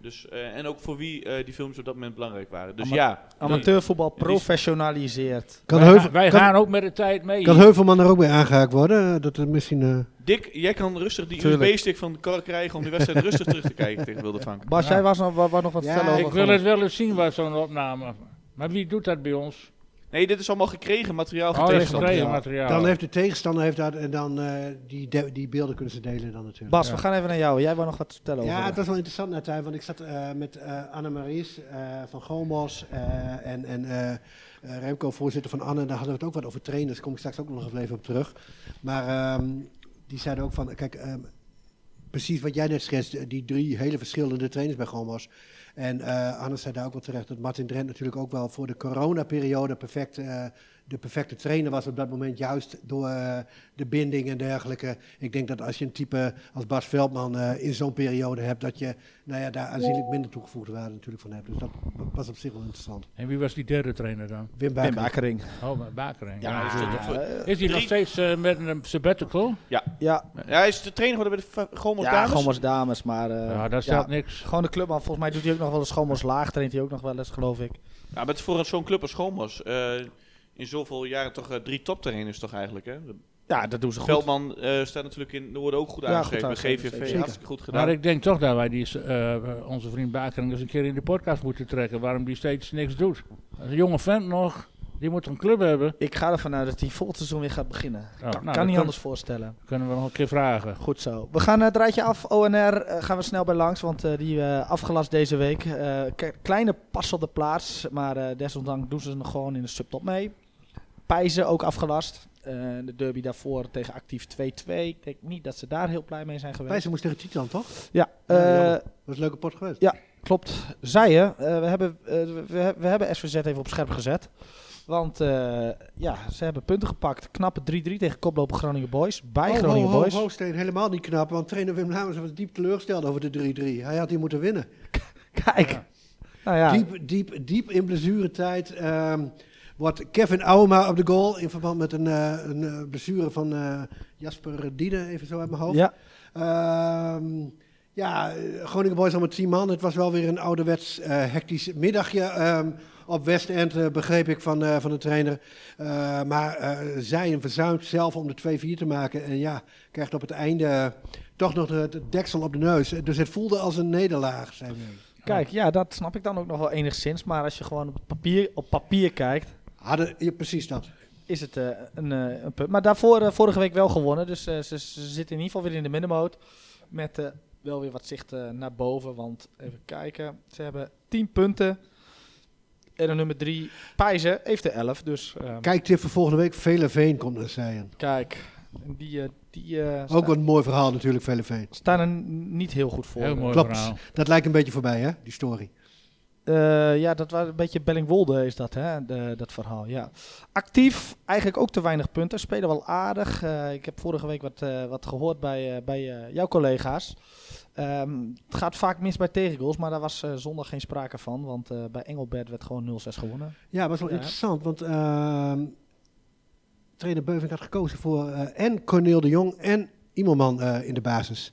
Dus, eh, en ook voor wie eh, die films op dat moment belangrijk waren. Dus Ama- ja, Amateurvoetbal professionaliseert. Kan, Wij, Heuvel, gaan, wij kan, gaan ook met de tijd mee. kan Heuvelman er ook bij aangehaakt worden? Dat er misschien... eh, Dick, jij kan rustig die. USB-stick van de kar krijgen om de wedstrijd rustig terug te kijken tegen Wildevank. Bas, Ja. jij was nog, wou nog wat Ja, vertellen over ik wil het wel eens zien, wat zo'n opname. Maar wie doet dat bij ons? Nee, dit is allemaal gekregen materiaal van Oh, tegenstander. gekregen materiaal. Dan heeft de tegenstander heeft dat en dan eh, die, de- die beelden kunnen ze delen dan natuurlijk. Bas, Ja. we gaan even naar jou. Jij wou nog wat vertellen over. Ja, het was wel interessant net, hè, want ik zat eh, met eh Anne-Maries eh, van Gomos eh, en, en eh, eh, Remco, voorzitter van Anne. Daar hadden we het ook wat over trainers, daar kom ik straks ook nog even op terug. Maar ehm, die zeiden ook van, kijk, ehm, precies wat jij net schetste, die drie hele verschillende trainers bij Gomos. En eh Anne zei daar ook wel terecht dat Martin Drent natuurlijk ook wel voor de coronaperiode perfect, eh, de perfecte trainer was op dat moment, juist door eh, de binding en dergelijke. Ik denk dat als je een type als Bas Veldman eh, in zo'n periode hebt, dat je nou ja, daar aanzienlijk minder toegevoegde waarde natuurlijk van hebt. Dus dat was op zich wel interessant. En wie was die derde trainer dan? Wim Wim Baker. Bakering. Oh, Bakering. Ja, Ja, is, hij nog steeds eh, met een sabbatical? ja, Ja, hij is de trainer geworden bij de Gomos ja Dames. Dames, maar... eh, ja, daar staat niks. Gewoon de clubman. Volgens mij doet hij ook nog wel eens Gommers laag. Traint hij ook nog wel eens, geloof ik. Ja, maar het is voor zo'n club als Gomos eh, in zoveel jaren toch eh, drie toptrainers toch eigenlijk. Hè? Ja, dat doen ze goed. Veldman eh, staat natuurlijk in Noorden ook goed Ja, aangeschreven. goed bij aangeschreven, GVV zeker. hartstikke goed gedaan. Maar ik denk toch dat wij die, eh, onze vriend Bakering eens een keer in de podcast moeten trekken. Waarom die steeds niks doet. Een jonge vent nog. Die moet een club hebben. Ik ga ervan uit dat hij volgend seizoen weer gaat beginnen. Oh, kan nou, niet kan- anders voorstellen. Kunnen we nog een keer vragen. Goed zo. We gaan het rijtje af. ONR gaan we snel bij langs, want die eh, afgelast deze week. Eh, kleine pas op de plaats, maar eh, desondanks doen ze nog gewoon in de subtop mee. Pijzen ook afgelast. Eh, de derby daarvoor tegen actief 2-2. Ik denk niet dat ze daar heel blij mee zijn geweest. Pijzen moest tegen Titan, toch? Ja, Ja, eh. Dat was een leuke pot geweest. Ja. klopt. Zij je, eh, we, hebben, we, hebben SVZ even op scherp gezet. Want ja, ze hebben punten gepakt. Knappe 3-3 tegen koploper Groningen Boys. Bij Ho, Groningen ho, ho, Boys. ho, Steen, helemaal niet knap, want trainer Wim Lamers was diep teleurgesteld over de 3-3. Hij had hier moeten winnen. (laughs) Kijk. Ja. Nou ja, Diep, diep, diep in blessuretijd ehm wordt Kevin Auma op de goal in verband met een, eh, een eh, blessure van eh, Jasper Diene, even zo uit mijn hoofd. ja, Ehm, ja, Groningen Boys al met 10 man. Het was wel weer een ouderwets hectisch middagje ehm, op Westend, eh, begreep ik van, van de trainer. Maar zij verzuimt zelf om de 2-4 te maken. En ja, krijgt op het einde toch nog het deksel op de neus. Dus het voelde als een nederlaag. Zei hij. Kijk, ja, dat snap ik dan ook nog wel enigszins. Maar als je gewoon op papier, op papier kijkt, Hadden, ja, precies dat. is het eh, een, eh, een punt. Maar daarvoor eh, vorige week wel gewonnen. Dus eh, ze, ze zitten in ieder geval weer in de middenmoot. Met eh, wel weer wat zicht eh, naar boven. Want even kijken. Ze hebben 10 punten. En de nummer 3, Pijzen, heeft er 11. Dus eh, Kijk, tip voor volgende week. Veleveen komt naar Zijen. kijk, en die, die eh, Ook een mooi verhaal natuurlijk, Veleveen. staan er niet heel goed voor. Heel mooi Klopt. verhaal. Dat lijkt een beetje voorbij, hè, die story. Uh, ja, dat was een beetje Bellingwolde is dat, hè? De, dat verhaal. Ja. Actief, eigenlijk ook te weinig punten. Spelen wel aardig. Uh, ik heb vorige week wat, uh, wat gehoord bij, bij jouw collega's. Um, het gaat vaak mis bij tegengoals, maar daar was zondag geen sprake van. Want bij Engelbert werd gewoon 0-6 gewonnen. Ja, dat was wel ja. interessant. Want ehm, trainer Beuving had gekozen voor en Corneel de Jong en Imelman in de basis.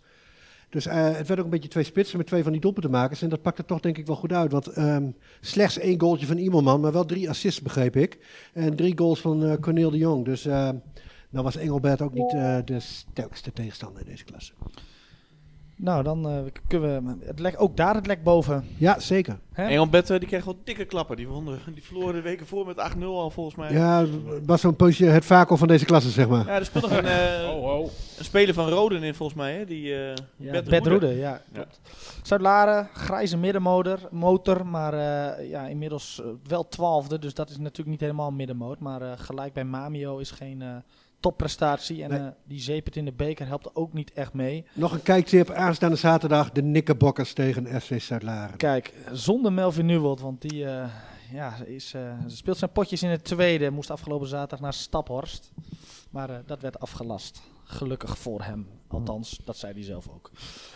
Dus uh, het werd ook een beetje twee spitsen met twee van die doelpuntenmakers. En dat pakte toch denk ik wel goed uit. Want um, slechts één goaltje van Imelman, maar wel drie assists begreep ik. En drie goals van uh, Cornel de Jong. Dus uh, was Engelbert ook niet de sterkste tegenstander in deze klasse. Nou, dan uh, kunnen we het lek, ook daar het lek boven. Ja, zeker. Engelbert die kreeg wel dikke klappen. Die, wonnen, die verloren de weken voor met 8-0 al volgens mij. Ja, was zo'n poosje het vakel van deze klasse, zeg maar. Ja, er speelt nog een, uh, oh, oh. een speler van Roden in volgens mij. Hè? Die, uh, ja, Bert Roede. ja. ja. Zuid-Laren, grijze middenmotor, motor, maar ja, inmiddels wel twaalfde. Dus dat is natuurlijk niet helemaal middenmoot. Maar gelijk bij Mamio is geen topprestatie. En nee. uh, die zeepert in de beker helpt ook niet echt mee. Nog een kijktip aanstaande zaterdag. De Nikkerbokkers tegen FC Zuid-Laren. Kijk, zonder Melvin Nuwold, want die uh, ja, is, uh, speelt zijn potjes in het tweede. Moest afgelopen zaterdag naar Staphorst. Maar dat werd afgelast. Gelukkig voor hem. Althans, dat zei hij zelf ook.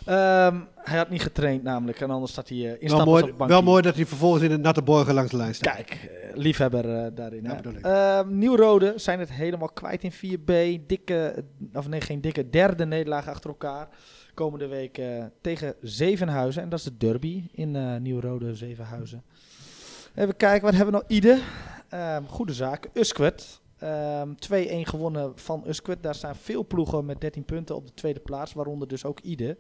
Um, hij had niet getraind namelijk. En anders staat hij uh, in wel mooi, op Wel mooi dat hij vervolgens in het natte borgen langs de lijn staat. Kijk, uh, liefhebber daarin. Ja, uh, Nieuw-Rode zijn het helemaal kwijt in 4B. Dikke, of nee, geen dikke, derde nederlaag achter elkaar. Komende week tegen Zevenhuizen. En dat is de derby in Nieuw-Rode Zevenhuizen. Even kijken, wat hebben we nog? Ide. Um, goede zaak. Uskwet. Um, ehm, 2-1 gewonnen van Usquert. Daar staan veel ploegen met 13 punten op de tweede plaats, waaronder dus ook Ide.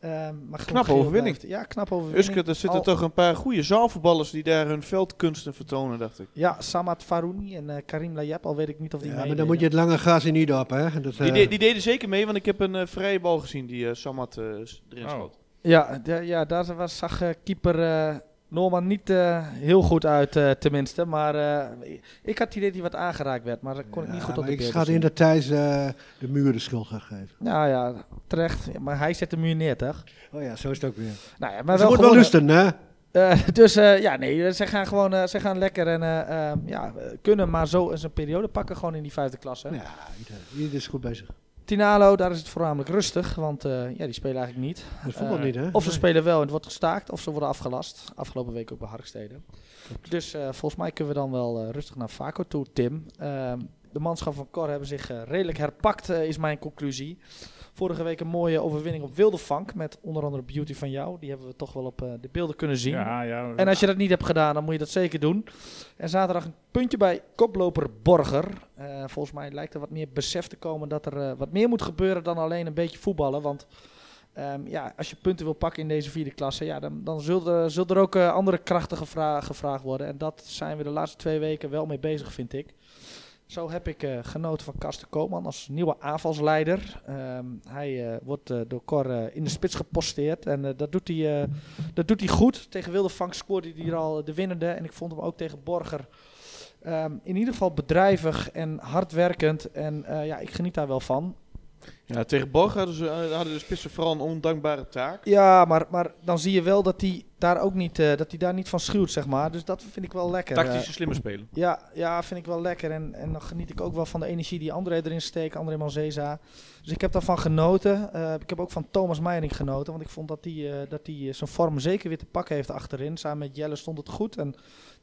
Um, maar knap overwinning. Ja, knap overwinning. Usquert, er zitten toch een paar goede zaalvoetballers die daar hun veldkunsten vertonen, dacht ik. Ja, Samad Farouni en uh, Karim Layeb, al weet ik niet of die ja, maar dan moet je het lange gas in Ide op, hè? Dat, uh... die, de, die, deden zeker mee, want ik heb een uh, vrije bal gezien die Samad erin oh. schoot. Ja, ja, daar was, zag keeper Norman niet uh, heel goed uit, uh, tenminste. Maar uh, ik had het idee dat hij wat aangeraakt werd. Maar dat kon ik niet goed op de Ik ga in de Thijs de muur de schuld gaan geven. Nou ja, terecht. Ja, maar hij zet de muur neer, toch? Oh ja, zo is het ook weer. Nou ja, maar wel moet wel lusten, hè? (laughs) dus ja, nee, ze gaan gewoon ze gaan lekker en ja, kunnen maar zo eens een periode pakken gewoon in die vijfde klasse. Ja, iedereen is goed bezig. Tinalo, daar is het voornamelijk rustig, want uh, ja, die spelen eigenlijk niet. Dat voetbal uh, niet, hè? Of ze spelen wel en het wordt gestaakt, of ze worden afgelast. Afgelopen week ook bij Harkstede. Dus uh, volgens mij kunnen we dan wel rustig naar Vaco toe, Tim. Ehm, de manschap van Cor hebben zich redelijk herpakt, is mijn conclusie. Vorige week een mooie overwinning op Wildevank. Met onder andere Beauty van jou. Die hebben we toch wel op uh, de beelden kunnen zien. Ja, ja, en als je dat niet hebt gedaan, dan moet je dat zeker doen. En zaterdag een puntje bij koploper Borger. Uh, volgens mij lijkt er wat meer besef te komen dat er uh, wat meer moet gebeuren dan alleen een beetje voetballen. Want um, ja, als je punten wil pakken in deze vierde klasse, ja, dan, dan zullen er, er ook andere krachten gevra gevraagd worden. En dat zijn we de laatste twee weken wel mee bezig, vind ik. Zo heb ik uh, genoten van Karsten Koopman als nieuwe aanvalsleider. Um, hij uh, wordt uh, door Cor in de spits geposteerd. En dat, doet hij, dat doet hij goed. Tegen Wildevank scoorde hij er al de winnende. En ik vond hem ook tegen Borger um, in ieder geval bedrijvig en hardwerkend. En ja, ik geniet daar wel van. Ja, tegen Borg hadden, ze, eh, hadden de spitsen vooral een ondankbare taak. Ja, maar, maar dan zie je wel dat hij daar ook niet, uh, dat hij daar niet van schuwt, zeg maar. Dus dat vind ik wel lekker. Tactische uh, slimme spelen. Ja, ja, vind ik wel lekker. En, en dan geniet ik ook wel van de energie die André erin steekt, André Manzeza. Dus ik heb daarvan genoten. Uh, ik heb ook van Thomas Meijering genoten, want ik vond dat hij dat die, zijn vorm zeker weer te pakken heeft achterin. Samen met Jelle stond het goed. En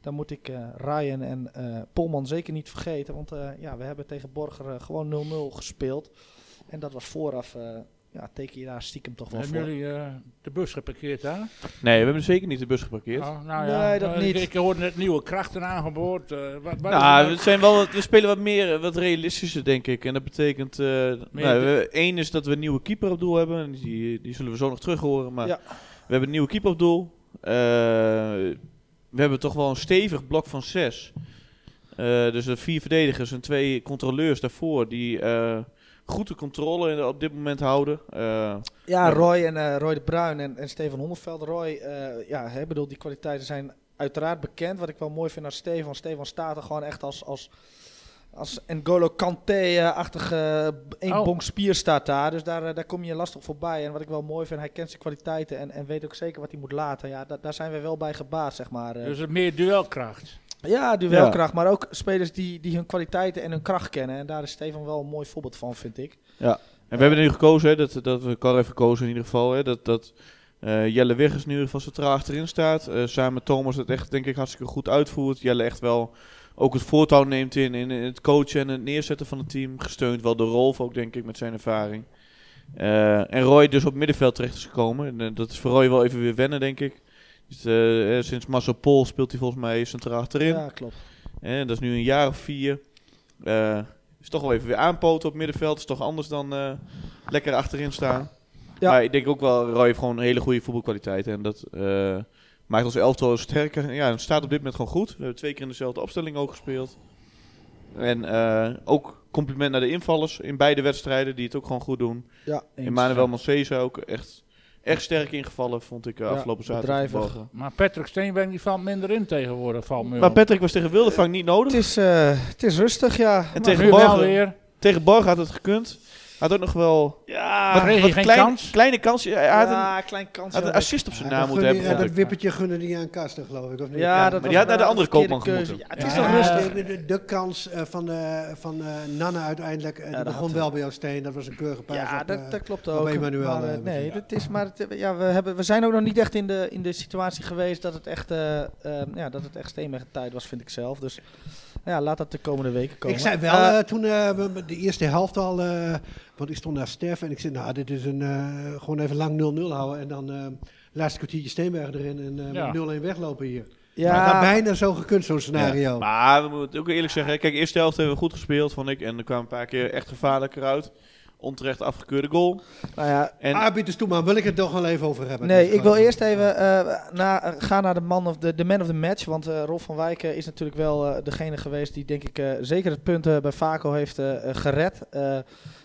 dan moet ik Ryan en Polman zeker niet vergeten. Want ja, we hebben tegen Borger gewoon 0-0 gespeeld. En dat was vooraf, uh, ja, teken je daar stiekem toch wel hebben voor. Hebben jullie uh, de bus geparkeerd daar? Nee, we hebben zeker niet de bus geparkeerd. Oh, nou ja, nee, dat uh, niet. Ik, ik hoorde net nieuwe krachten aangeboord. wat, wat nou, we, zijn wel, we spelen wat meer, wat realistischer denk ik. En dat betekent, nou, één is dat we een nieuwe keeper op doel hebben. Die, die zullen we zo nog terug horen. Maar ja. we hebben een nieuwe keeper op doel. we hebben toch wel een stevig blok van zes. dus er vier verdedigers en twee controleurs daarvoor die goed de controle op dit moment houden. Uh, ja, Roy en uh, Roy de Bruin en, en Steven Hondeveld. Roy, uh, ja, hè, bedoel, die kwaliteiten zijn uiteraard bekend. Wat ik wel mooi vind aan Steven. Steven staat er gewoon echt als, als als N'Golo Kanté-achtige één Oh. bonk spier staat daar. Dus daar, eh, daar kom je lastig voorbij. En wat ik wel mooi vind, hij kent zijn kwaliteiten en, en weet ook zeker wat hij moet laten. Ja, da- daar zijn we wel bij gebaat, zeg maar. eh. Dus het meer duelkracht. Ja, duelkracht, maar ook spelers die, die hun kwaliteiten en hun kracht kennen. En daar is Stefan wel een mooi voorbeeld van, vind ik. En we hebben er nu gekozen, hè, dat, dat we Carl heeft gekozen in ieder geval, hè, dat, dat eh, Jelle Wiggers nu in ieder geval centraal achterin staat. Eh, samen met Thomas het echt, denk ik, hartstikke goed uitvoert. Jelle echt wel ook het voortouw neemt in, in het coachen en het neerzetten van het team. Gesteund wel door Rolf ook, denk ik, met zijn ervaring. Eh, en Roy dus op middenveld terecht is gekomen. En, dat is voor Roy wel even weer wennen, denk ik. Dus, eh, eh, sinds Marcel Pol speelt hij volgens mij centraal achterin. Ja, klopt. Eh, dat is nu een jaar of vier. Is toch wel even weer aanpoten op middenveld. Is toch anders dan lekker achterin staan. Ja. Maar ik denk ook wel, Roy heeft gewoon een hele goede voetbalkwaliteit. En dat maakt ons elftal sterker. Ja, het staat op dit moment gewoon goed. We hebben twee keer in dezelfde opstelling ook gespeeld. En ook compliment naar de invallers in beide wedstrijden. Die het ook gewoon goed doen. Ja. Emmanuel Manceza ook echt, echt sterk ingevallen, vond ik eh, Ja, afgelopen zaterdag. Maar Patrick Steenberg die valt minder in tegenwoordig, valt me Maar op. Patrick was tegen Wildevang niet nodig. Het is, eh, het is rustig, ja. En Maar- tegen weer. Tegen Borg had het gekund. Had ook nog wel ja, Wat kreeg geen kans? kleine kans. Hij had, een, ja, klein kans. had een assist op zijn Ja, naam moeten hebben. ja, dat wippertje gunde die aan Kasten, geloof ik. Of niet? Ja, dat maar die had naar de andere koopman keuze. moeten. Ja, het is Ja, rustig. de, de, de kans eh, van, eh van eh Nanne uiteindelijk, eh, die dat begon wel bij jou Steen. Dat was een keurige paas Ja, op, dat, dat klopt op ook. Emmanuel, maar, nee, dat is, maar het, ja, we, hebben, we zijn ook nog niet echt in de, in de situatie geweest dat het echt, ja, dat het echt steenweg tijd was, vind ik zelf. Dus ja, laat dat de komende weken komen. Ik zei wel Eh, eh, toen eh, we de eerste helft al, eh, want ik stond naar Stef en ik zei, nou, dit is een, eh, gewoon even lang 0-0 houden en dan eh laatste kwartiertje Steenberg erin en eh, Ja. met 0-1 weglopen hier. ja, Maar dat bijna zo gekund, zo'n scenario. Ja. Maar we moeten ook eerlijk zeggen. Kijk, eerste helft hebben we goed gespeeld, vond ik. En er kwamen een paar keer echt gevaarlijker uit. Onterecht afgekeurde goal. nou ja, En Arbiters toe, maar wil ik het toch wel even over hebben. Nee, Dus, ik wil eerst even eh, na, gaan naar de man of de, de man of the match. Want eh, Rolf van Wijken is natuurlijk wel eh, degene geweest die denk ik eh, zeker het punt bij Vaco heeft gered. Eh,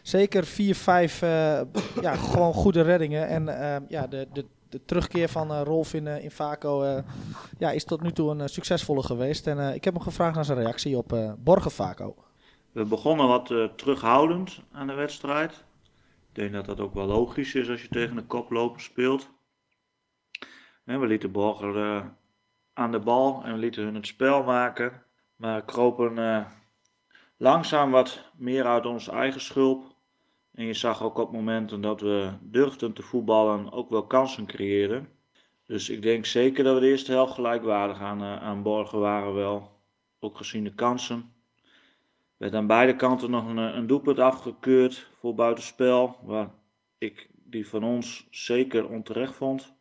zeker vier, vijf eh, (clears throat) ja, gewoon goede reddingen. En ja, de, de, de terugkeer van Rolf in, in Vaco eh, ja, is tot nu toe een succesvolle geweest. En eh, ik heb hem gevraagd naar zijn reactie op eh Borgen Vaco. We begonnen wat eh, terughoudend aan de wedstrijd. Ik denk dat dat ook wel logisch is als je tegen een koploper speelt. We lieten Borger eh, aan de bal en we lieten hun het spel maken. Maar kropen eh, langzaam wat meer uit onze eigen schulp. En je zag ook op momenten dat we durfden te voetballen ook wel kansen creëerden. Dus ik denk zeker dat we de eerste helft gelijkwaardig aan, aan Borgen waren wel. Ook gezien de kansen werd aan beide kanten nog een, een doelpunt afgekeurd voor buitenspel. Waar ik die van ons zeker onterecht vond.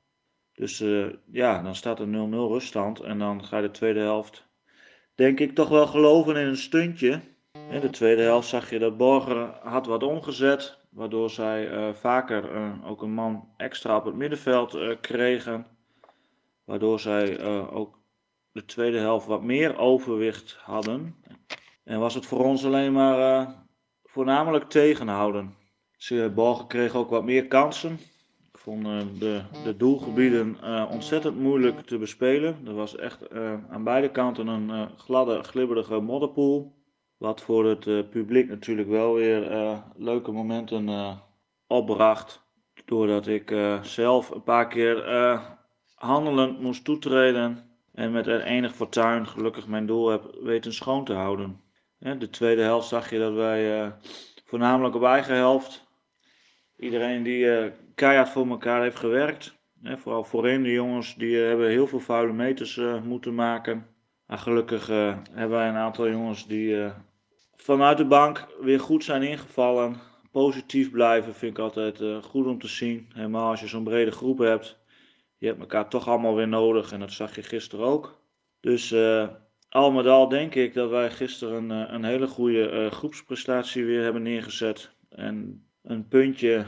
Dus eh, ja, dan staat er 0-0 ruststand. En dan ga je de tweede helft, denk ik, toch wel geloven in een stuntje. In de tweede helft zag je dat Borger had wat omgezet. Waardoor zij eh, vaker eh, ook een man extra op het middenveld eh, kregen. Waardoor zij eh, ook de tweede helft wat meer overwicht hadden. En was het voor ons alleen maar eh, voornamelijk tegenhouden. Ze Borgen kreeg ook wat meer kansen. Ik vond eh, de, de doelgebieden eh, ontzettend moeilijk te bespelen. Er was echt eh, aan beide kanten een eh, gladde, glibberige modderpoel. Wat voor het eh, publiek natuurlijk wel weer eh, leuke momenten eh, opbracht. Doordat ik eh, zelf een paar keer eh, handelend moest toetreden. En met enig fortuin gelukkig mijn doel heb weten schoon te houden. De tweede helft zag je dat wij eh, voornamelijk op eigen helft. Iedereen die eh, keihard voor elkaar heeft gewerkt. Vooral voorin, de jongens die eh, hebben heel veel vuile meters moeten maken. Maar gelukkig hebben wij een aantal jongens die vanuit de bank weer goed zijn ingevallen. Positief blijven vind ik altijd goed om te zien. Helemaal als je zo'n brede groep hebt. Je hebt elkaar toch allemaal weer nodig en dat zag je gisteren ook. Dus al met al denk ik dat wij gisteren een, eh, een hele goede eh, groepsprestatie weer hebben neergezet. En een puntje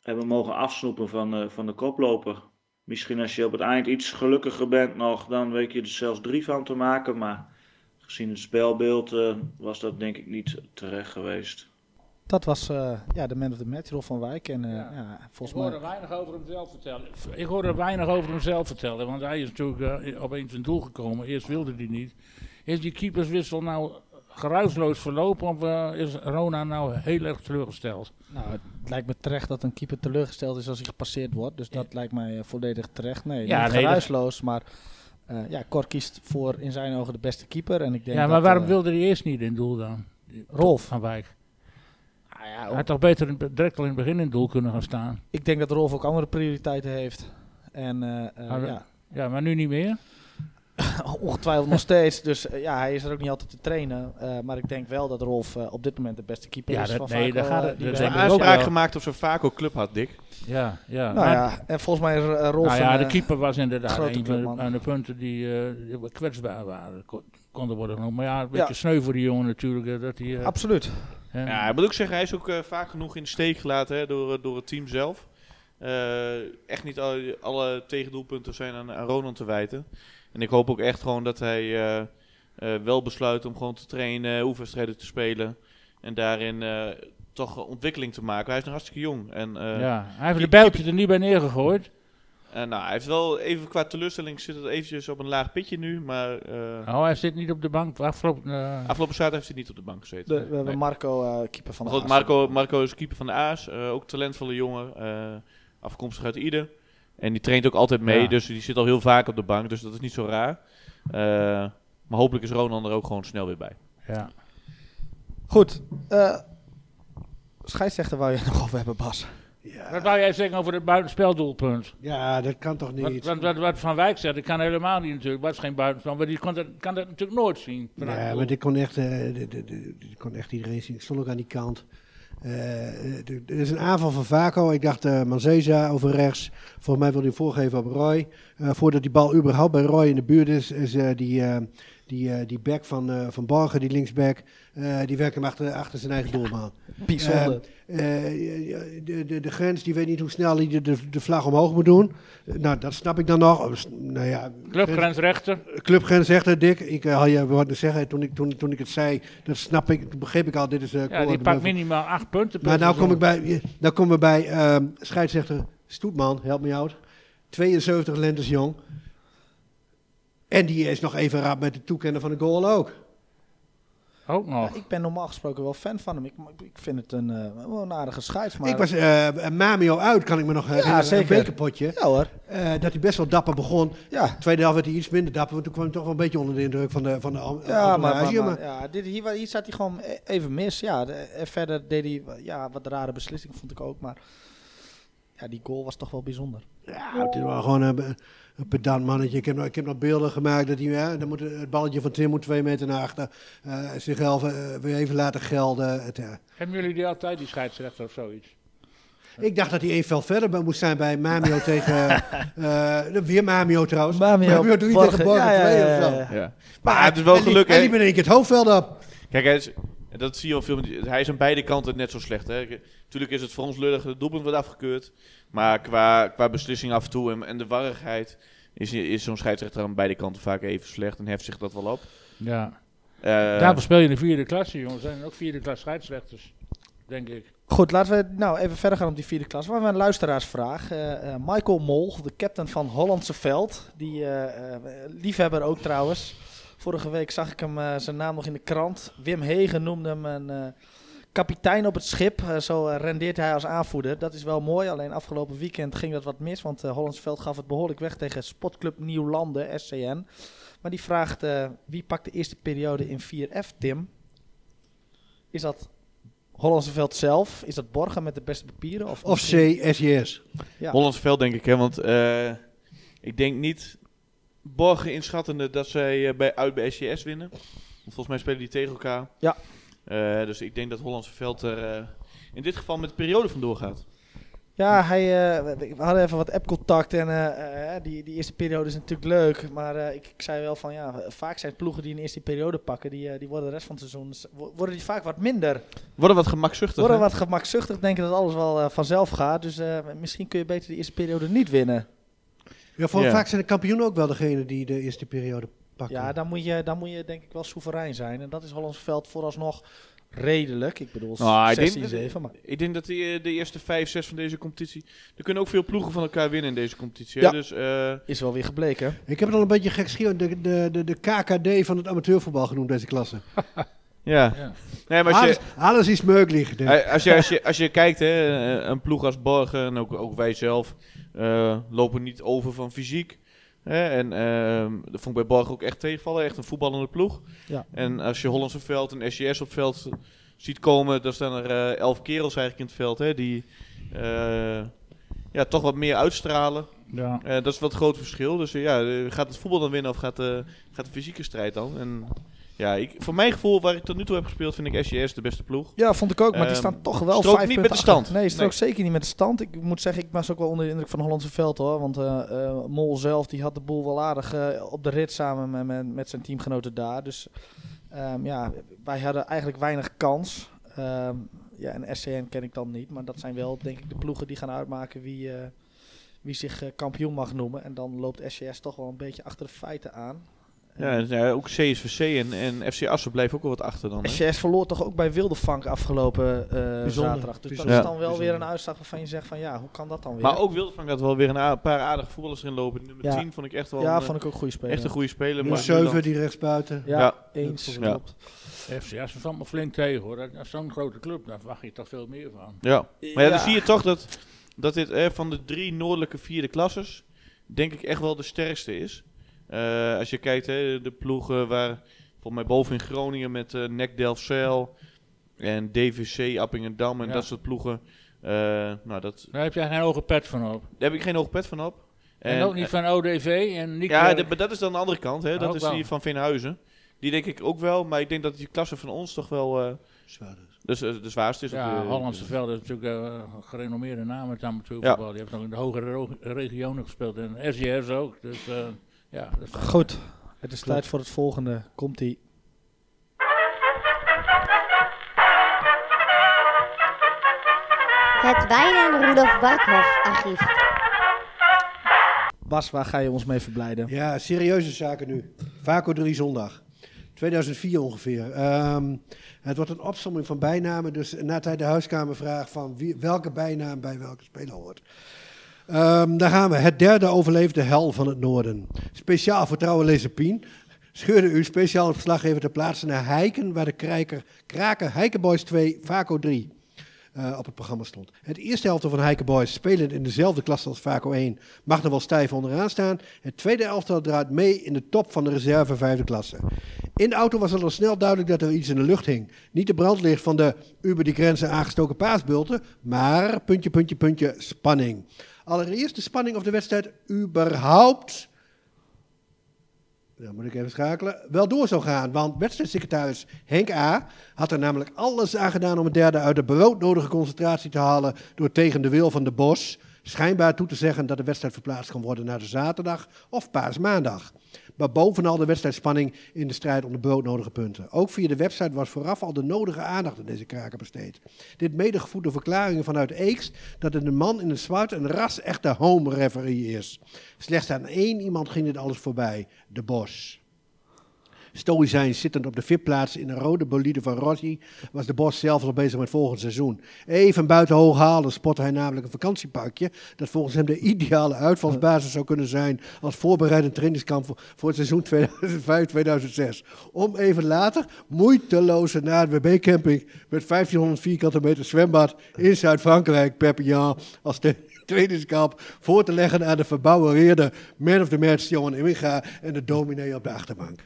hebben mogen afsnoepen van, eh, van de koploper. Misschien als je op het eind iets gelukkiger bent nog, dan weet je er zelfs drie van te maken. Maar gezien het spelbeeld was dat denk ik niet terecht geweest. Dat was eh, ja, de man of the match, Rolf van Wijk. En eh, Ja. ja. Ik hoorde mij... weinig over hemzelf vertellen. Ik hoorde weinig over hemzelf vertellen, want hij is natuurlijk eh, opeens een doel gekomen. Eerst wilde hij niet. Is die keeperswissel nou geruisloos verlopen of is Rona nou heel erg teleurgesteld? Nou, het lijkt me terecht dat een keeper teleurgesteld is als hij gepasseerd wordt. Dus dat lijkt mij volledig terecht. Nee, niet geruisloos, maar ja, Cor kiest voor in zijn ogen de beste keeper. En ik denk ja, maar waarom wilde hij eerst niet in doel dan? Rolf. Van Wijk. Ja, hij had toch beter in, direct al in het begin in het doel kunnen gaan staan. Ik denk dat Rolf ook andere prioriteiten heeft. En, uh, ja. ja, maar nu niet meer? (laughs) Ongetwijfeld nog steeds. Dus uh, ja, hij is er ook niet altijd te trainen. Uh, maar ik denk wel dat Rolf uh, op dit moment de beste keeper ja, is. Dat, van nee, daar gaat het. Die heeft een aanspraak gemaakt op zo'n Vaco club had, Dick. Ja, ja. Nou ja, en volgens mij is Rolf. Nou ja, de keeper was inderdaad een van de, de punten die kwetsbaar waren. Konden worden genoemd. Maar ja, een beetje ja. sneu voor die jongen natuurlijk. dat hij, Absoluut. Ja, ik moet ook zeggen, hij is ook vaak genoeg in de steek gelaten hè, door, door het team zelf. echt niet alle, alle tegendoelpunten zijn aan, aan Ronald te wijten. En ik hoop ook echt gewoon dat hij wel besluit om gewoon te trainen, oefenwedstrijden te spelen. En daarin toch ontwikkeling te maken. Hij is nog hartstikke jong. En, ja, hij heeft de bijltje er niet bij neergegooid. Nou, hij heeft wel even qua teleurstelling zit het eventjes op een laag pitje nu, maar... oh, hij zit niet op de bank. Afgelopen, Afgelopen zaterdag heeft hij niet op de bank gezeten. De, we hebben Marco, keeper van de Aas. Marco, Marco is keeper van de Aas. ook talentvolle jongen. afkomstig uit Ide. En die traint ook altijd mee, ja. dus die zit al heel vaak op de bank, dus dat is niet zo raar. Uh, maar hopelijk is Ronan er ook gewoon snel weer bij. Ja. Goed. Uh, scheidsrechter wou je (laughs) nog over hebben, Bas. Ja. Wat wou jij zeggen over het buitenspeldoelpunt? Ja, dat kan toch niet. Wat, wat, wat Van Wijk zegt, dat kan helemaal niet natuurlijk. Wat is geen buitenspel, maar die kon dat, kan dat natuurlijk nooit zien. Ja, maar dit kon, echt, uh, dit, dit, dit, kon echt iedereen zien. Ik stond ook aan die kant. Uh, er is een aanval van Vaco. Ik dacht uh, Manzeza over rechts. Volgens mij wil hij voorgeven op Roy. Uh, voordat die bal überhaupt bij Roy in de buurt is, is die, die, die back van, van Borgen, die linksback, die werkt hem achter, achter zijn eigen doelman. Bijzonder. De, de, de grens, die weet niet hoe snel hij de, de, de vlag omhoog moet doen. nou, dat snap ik dan nog. Nou ja, Clubgrensrechter. Clubgrensrechter, Dick. Ik had je wat zeggen toen ik, toen, toen ik het zei. Dat snap ik, begreep ik al. Dit is, ja, die pakt minimaal acht punten. Maar nou kom, ik bij, nou komen we bij uh, scheidsrechter Stoetman, help me out. 72 lentes jong. En die is nog even raad met het toekennen van de goal ook. Ook nog. Ja, ik ben normaal gesproken wel fan van hem. Ik, ik vind het een, uh, wel een aardige scheids. Maar ik was uh, Mamio uit, kan ik me nog herinneren. Ja, zeker. Een bekerpotje. Ja hoor. Uh, dat hij best wel dapper begon. Ja. Tweede helft werd hij iets minder dapper. Want toen kwam hij toch wel een beetje onder de indruk van de van de Ja, maar, maar, maar, ja dit, hier, hier zat hij gewoon e- even mis. Ja, de, en verder deed hij ja, wat rare beslissingen, vond ik ook. Maar ja, die goal was toch wel bijzonder. Ja, het is wel gewoon een, een pedant mannetje. Ik heb, nog, ik heb nog beelden gemaakt dat hij, hè, dan moet het balletje van Tim moet twee meter naar achter. Uh, zichzelf uh, weer even laten gelden. Het, uh. Hebben jullie die altijd, die scheidsrechter of zoiets? Ik dacht dat hij één vel verder moest zijn bij Mamio (laughs) tegen... Uh, weer Mamio trouwens. Mamio, Mamio 3 tegen Borgen ja, 2 ja, ja, of zo. Ja. Maar, maar het is wel geluk, hè? En die ben ik het hoofdveld op. Kijk, hij is, dat zie je al veel. Hij is aan beide kanten net zo slecht. Hè? Tuurlijk is het voor ons lullig, het doelpunt wordt afgekeurd. Maar qua, qua beslissing af en toe en, en de warrigheid is, is zo'n scheidsrechter aan beide kanten vaak even slecht en heft zich dat wel op. Ja. Uh, Daarvoor speel je in de vierde klasse, jongens. Er zijn ook vierde klas scheidsrechters, denk ik. Goed, laten we nou even verder gaan op die vierde klas. We hebben een luisteraarsvraag. Uh, uh, Michael Mol, de captain van Hollandse Veld. Die liefhebber ook trouwens. Vorige week zag ik hem zijn naam nog in de krant. Wim Hegen noemde hem een kapitein op het schip. Uh, zo rendeert hij als aanvoerder. Dat is wel mooi. Alleen afgelopen weekend ging dat wat mis. Want uh, Hollandsveld gaf het behoorlijk weg tegen Spotclub Nieuwlanden, SCN. Maar die vraagt wie pakt de eerste periode in 4F, Tim? Is dat Hollandsveld zelf? Is dat Borgen met de beste papieren? Of, of CSJS? Ja. Hollandsveld denk ik, hè, want ik denk niet Borgen inschattende dat zij bij, uit bij SJS winnen. Want volgens mij spelen die tegen elkaar. Ja. Uh, dus ik denk dat Hollandse Veld er uh, in dit geval met de periode vandoor gaat. Ja, hij, uh, we hadden even wat app-contact en die, die eerste periode is natuurlijk leuk. Maar ik, ik, zei wel van ja, vaak zijn ploegen die een eerste periode pakken, die, die worden de rest van het seizoen, worden die vaak wat minder. Worden wat gemakzuchtig. Worden hè? wat gemakzuchtig, denken dat alles wel vanzelf gaat. Dus misschien kun je beter de eerste periode niet winnen. Ja, voor vaak zijn de kampioenen ook wel degene die de eerste periode pakken. Ja, dan moet, je, dan moet je denk ik wel soeverein zijn. En dat is Hollands veld vooralsnog redelijk. Ik bedoel, nou, 16, ik denk, 7. Maar. Ik denk dat die, de eerste 5, 6 van deze competitie... Er kunnen ook veel ploegen van elkaar winnen in deze competitie. Ja. Dus, uh, is wel weer gebleken. Ik heb het al een beetje gek de, de, de, de KKD van het amateurvoetbal genoemd, deze klasse. (laughs) Ja. Ja. Nee, maar als je, Alles, is mogelijk. denk ik. Als je, als je, (laughs) als je kijkt, hè, een ploeg als Borgen en ook, ook wij zelf eh, lopen niet over van fysiek. Hè, en ehm, dat vond ik bij Borgen ook echt tegenvallen. Echt een voetballende ploeg. Ja. En als je Hollandse veld en SCS op het veld ziet komen, dan staan er eh, elf kerels eigenlijk in het veld. Hè, die eh, ja, toch wat meer uitstralen. Ja. Eh, dat is wat het groot verschil. Dus eh, ja, eh, gaat het voetbal dan winnen of gaat, eh, gaat de fysieke strijd dan? En ja, ik, voor mijn gevoel, waar ik tot nu toe heb gespeeld, vind ik SCS de beste ploeg. Ja, vond ik ook. Maar die Ehm, staan toch wel vijf niet met de achter. stand. Nee, strookt Nee. zeker niet met de stand. Ik moet zeggen, ik was ook wel onder de indruk van het Hollandse veld hoor. Want eh, eh, Mol zelf, die had de boel wel aardig op de rit samen met, met, met zijn teamgenoten daar. Dus ehm, ja, wij hadden eigenlijk weinig kans. Ehm, ja, en SCN ken ik dan niet. Maar dat zijn wel, denk ik, de ploegen die gaan uitmaken wie, eh, wie zich eh, kampioen mag noemen. En dan loopt SCS toch wel een beetje achter de feiten aan. Ja, en, ja, ook CSVC en, en FC Assen blijven ook wel wat achter dan. hè? SCS verloor toch ook bij Wildevank afgelopen eh, Bijzonder, zaterdag. Dus dat is dan wel weer een uitslag waarvan je zegt van ja, hoe kan dat dan weer? Maar ook Wildevang had wel weer een paar aardige voetballers erin lopen. Nummer Ja. 10 vond ik echt wel ja, een, vond ik ook goede speler. echt een goede speler. Nummer maar 7 die rechtsbuiten. Ja, Ja. eens. Klopt. FCS valt me flink tegen hoor. Is zo'n grote club, daar verwacht je toch veel meer van. Ja. Maar ja, dan zie je toch dat, dat dit eh, van de drie noordelijke vierde klasses, denk ik echt wel de sterkste is. Eh, als je kijkt, hè, de ploegen waar, volgens mij boven in Groningen met eh NEC Delfzijl en DVC Appingedam en Ja. dat soort ploegen. eh, nou, dat, Daar heb jij geen hoge pet van op. daar heb ik geen hoog pet van op. En, ook niet van ODV en niet. Ja, de- maar dat is dan de andere kant. Hè? Dat Ook is die van Veenhuizen. Die denk ik ook wel, maar ik denk dat die klasse van ons toch wel eh, Zwaarder. Dus, eh, de zwaarste is. op ja, de- Hollandse Veld is natuurlijk eh, een gerenommeerde naam met amateurvoetbal. Die heeft nog in de hogere regionen gespeeld en SJS ook. Dus eh, ja, dat is Goed, het is tijd voor het volgende. Komt-ie. Het Wijnen Rudolf Barkhoff archief. Bas, waar ga je ons mee verblijden? Ja, serieuze zaken nu. Vaco 3 zondag. 2004 ongeveer. Ehm, het wordt een opsomming van bijnamen. Dus na tijd de huiskamer vraagt van welke bijnaam bij welke speler hoort. Ehm, daar gaan we. Het derde overleefde hel van het noorden. Speciaal voor trouwe Pien. Scheurde u speciaal verslaggever ter plaatse naar Heiken, waar de krijker, kraker Heiken Boys 2, Vaco 3 eh, op het programma stond. Het eerste helft van Heiken Boys, spelend in dezelfde klasse als Vaco 1, mag er wel stijf onderaan staan. Het tweede elftal draait mee in de top van de reserve vijfde klasse. In de auto was het al snel duidelijk dat er iets in de lucht hing. Niet de brandlicht van de über die grenzen aangestoken paasbulten, maar puntje, puntje, puntje, spanning. Allereerst de spanning of de wedstrijd überhaupt dan moet ik even schakelen. Wel door zou gaan, want wedstrijdsecretaris Henk A. had er namelijk alles aan gedaan om het derde uit de broodnodige concentratie te halen. door tegen de wil van de Bos schijnbaar toe te zeggen dat de wedstrijd verplaatst kan worden naar de zaterdag of paasmaandag. Maar bovenal de wedstrijdspanning in de strijd om de broodnodige punten. Ook via de website was vooraf al de nodige aandacht aan deze kraker besteed. Dit medegevoed door verklaringen vanuit Eekst dat het een man in het zwart een ras-echte home referee is. Slechts aan één iemand ging dit alles voorbij, de Bos. Stoïcijns zittend op de VIP-plaats in een rode bolide van Rossi was de Bos zelf al bezig met volgend seizoen. Even buiten hoog halen spotte hij namelijk een vakantieparkje dat volgens hem de ideale uitvalsbasis zou kunnen zijn als voorbereidend trainingskamp voor, het seizoen 2005-2006. Om even later moeiteloze naar de WB-camping met 1500 vierkante meter zwembad in Zuid-Frankrijk, Perpignan, als de trainingskamp voor te leggen aan de verbouwereerde man of the match Johan Imminga en de dominee op de achterbank.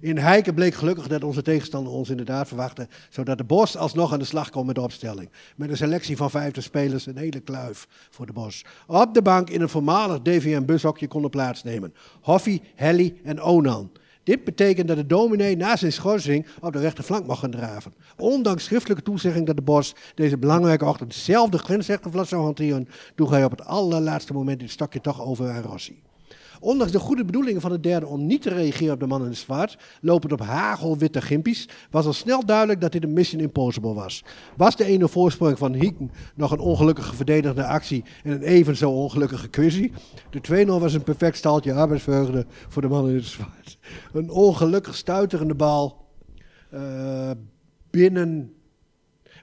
In Heiken bleek gelukkig dat onze tegenstander ons inderdaad verwachtte, zodat de Bos alsnog aan de slag kwam met de opstelling. Met een selectie van vijfde spelers, een hele kluif voor de Bos. Op de bank in een voormalig DVM-bushokje konden plaatsnemen. Hoffie, Helly en Onan. Dit betekent dat de dominee na zijn schorsing op de rechterflank mag gaan draven. Ondanks schriftelijke toezegging dat de Bos deze belangrijke ochtend dezelfde grensrechtervlag zou hanteren, droeg hij op het allerlaatste moment dit stokje toch over aan Rossi. Ondanks de goede bedoelingen van de derde om niet te reageren op de man in het zwart, lopend op hagelwitte gimpies, was al snel duidelijk dat dit een mission impossible was. Was de ene voorsprong van Hieken nog een ongelukkige verdedigende actie en een even zo ongelukkige quizzy? De 2-0 was een perfect staltje arbeidsvreugde voor de man in het zwart. Een ongelukkig stuiterende bal eh, binnen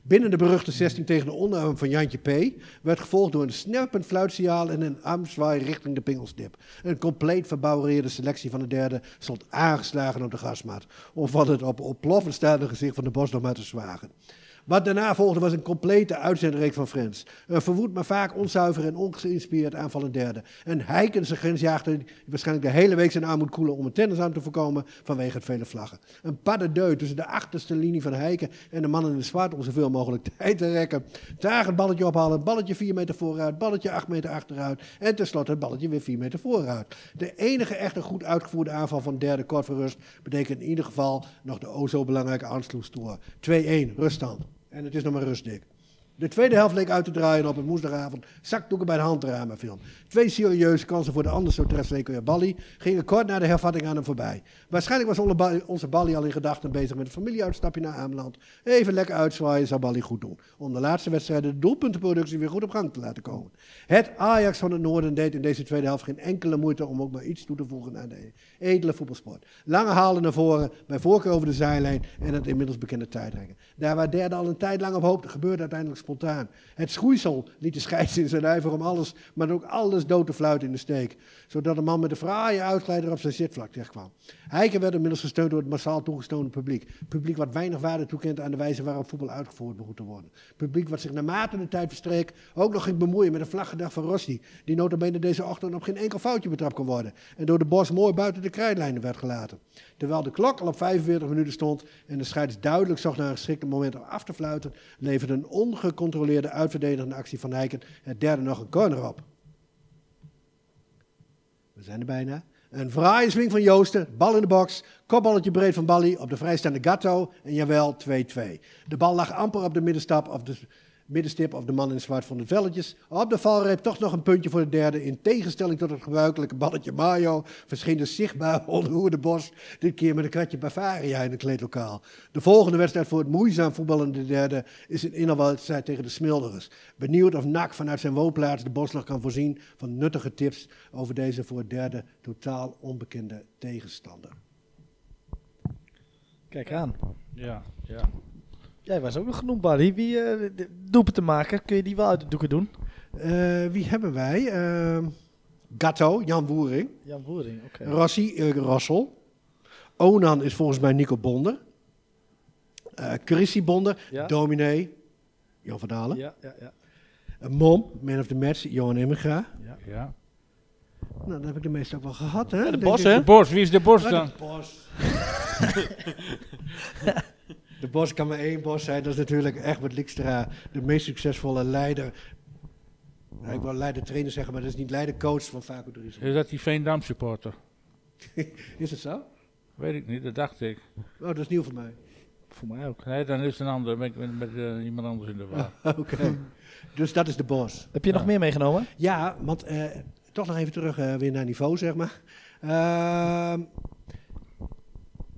Binnen de beruchte 16 tegen de onderarm van Jantje P. werd gevolgd door een snerpend fluitsignaal en een armzwaai richting de pingelstip. Een compleet verbouwereerde selectie van de derde stond aangeslagen op de gasmaat. Om van het op ontploffend staande gezicht van de Bos nog maar te zwagen. Wat daarna volgde was een complete uitzendreeks van Friends. Een verwoed, maar vaak onzuiver en ongeïnspireerd aanval een derde. Een heikense grensjaagder die waarschijnlijk de hele week zijn arm moet koelen om een tennis aan te voorkomen vanwege het vele vlaggen. Een paddedeu tussen de achterste linie van Heiken en de mannen in de zwart om zoveel mogelijk (laughs) tijd te rekken. Traag het balletje ophalen, het balletje 4 meter vooruit, balletje 8 meter achteruit en tenslotte het balletje weer 4 meter vooruit. De enige echte goed uitgevoerde aanval van derde kort voor rust betekent in ieder geval nog de o zo belangrijke aansloegstoer. 2-1, ruststand. En het is nog maar rustig. De tweede helft leek uit te draaien op een woensdagavond. Zakdoeken bij de hand film. Twee serieuze kansen voor de anders zo trefzeker Bali gingen kort na de hervatting aan hem voorbij. Waarschijnlijk was onze Bali al in gedachten bezig met een familieuitstapje naar Ameland. Even lekker uitzwaaien zou Bali goed doen. Om de laatste wedstrijden de doelpuntenproductie weer goed op gang te laten komen. Het Ajax van het Noorden deed in deze tweede helft geen enkele moeite om ook maar iets toe te voegen aan de edele voetbalsport. Lange halen naar voren, bij voorkeur over de zijlijn en het inmiddels bekende tijdrekken. Daar waar derde al een tijd lang op hoopte, gebeurde uiteindelijk spontaan. Het schoeisel liet de scheids in zijn ijver om alles, maar ook alles dood te fluiten in de steek. Zodat een man met een fraaie uitglijder op zijn zitvlak terechtkwam. Heiken werd inmiddels gesteund door het massaal toegestoken publiek. Publiek wat weinig waarde toekent aan de wijze waarop voetbal uitgevoerd behoort te worden. Publiek wat zich naarmate de tijd verstreek ook nog ging bemoeien met een vlaggedag van Rossi. Die notabene deze ochtend op geen enkel foutje betrapt kon worden. En door de bos mooi buiten de krijtlijnen werd gelaten. Terwijl de klok al op 45 minuten stond en de scheids duidelijk zocht naar een geschikte moment om af te fluiten, leverde een ongecontroleerde uitverdedigende actie van Heiken het derde nog een corner op. We zijn er bijna. Een fraaie swing van Joosten, bal in de box, kopballetje breed van Bali op de vrijstaande Gatto en jawel 2-2. De bal lag amper op de middenstap of de middenstip of de man in zwart van de velletjes. Op de valreep toch nog een puntje voor de derde. In tegenstelling tot het gebruikelijke balletje Mayo verscheen (laughs) de zichtbaar onroerde Bos dit keer met een kratje Bavaria in het kleedlokaal. De volgende wedstrijd voor het moeizaam voetballende derde is een innerwedstrijd tegen de Smilderers. Benieuwd of NAC vanuit zijn woonplaats de Bos nog kan voorzien van nuttige tips over deze voor het derde totaal onbekende tegenstander. Kijk aan. Ja, ja. Jij was ook nog genoemd, Barry. Wie uh, doepen te maken? Kun je die wel uit de doeken doen? Uh, wie hebben wij? Uh, Gatto, Jan Woering. Jan Woering, oké. Okay. Rossi, uh, Rossel. Onan is volgens mij Nico Bonder. Uh, Chrissy Bonder, ja. Dominee, Jan van Dalen. Ja, ja, ja. Mom, Man of the Match, Johan Emmegra. Ja. ja. Nou, dat heb ik de meeste ook wel gehad, hè? Ja, de Bos, hè? De Bos, wie is de Bos dan? De Bos. (laughs) (laughs) De Bos kan maar één Bos zijn. Dat is natuurlijk Egbert Likstra, de meest succesvolle leider. Nou, ik wil leider trainer zeggen, maar dat is niet leider coach van Vaco. Is dat die Veendam supporter? (laughs) is het zo? Weet ik niet, dat dacht ik. Oh, dat is nieuw voor mij. Voor mij ook. Nee, dan is het een ander. Ben ik met, met uh, iemand anders in de war. (laughs) Oké. Okay. dus dat is de Bos. Heb je ja. nog meer meegenomen? Ja, want uh, toch nog even terug uh, weer naar niveau, zeg maar.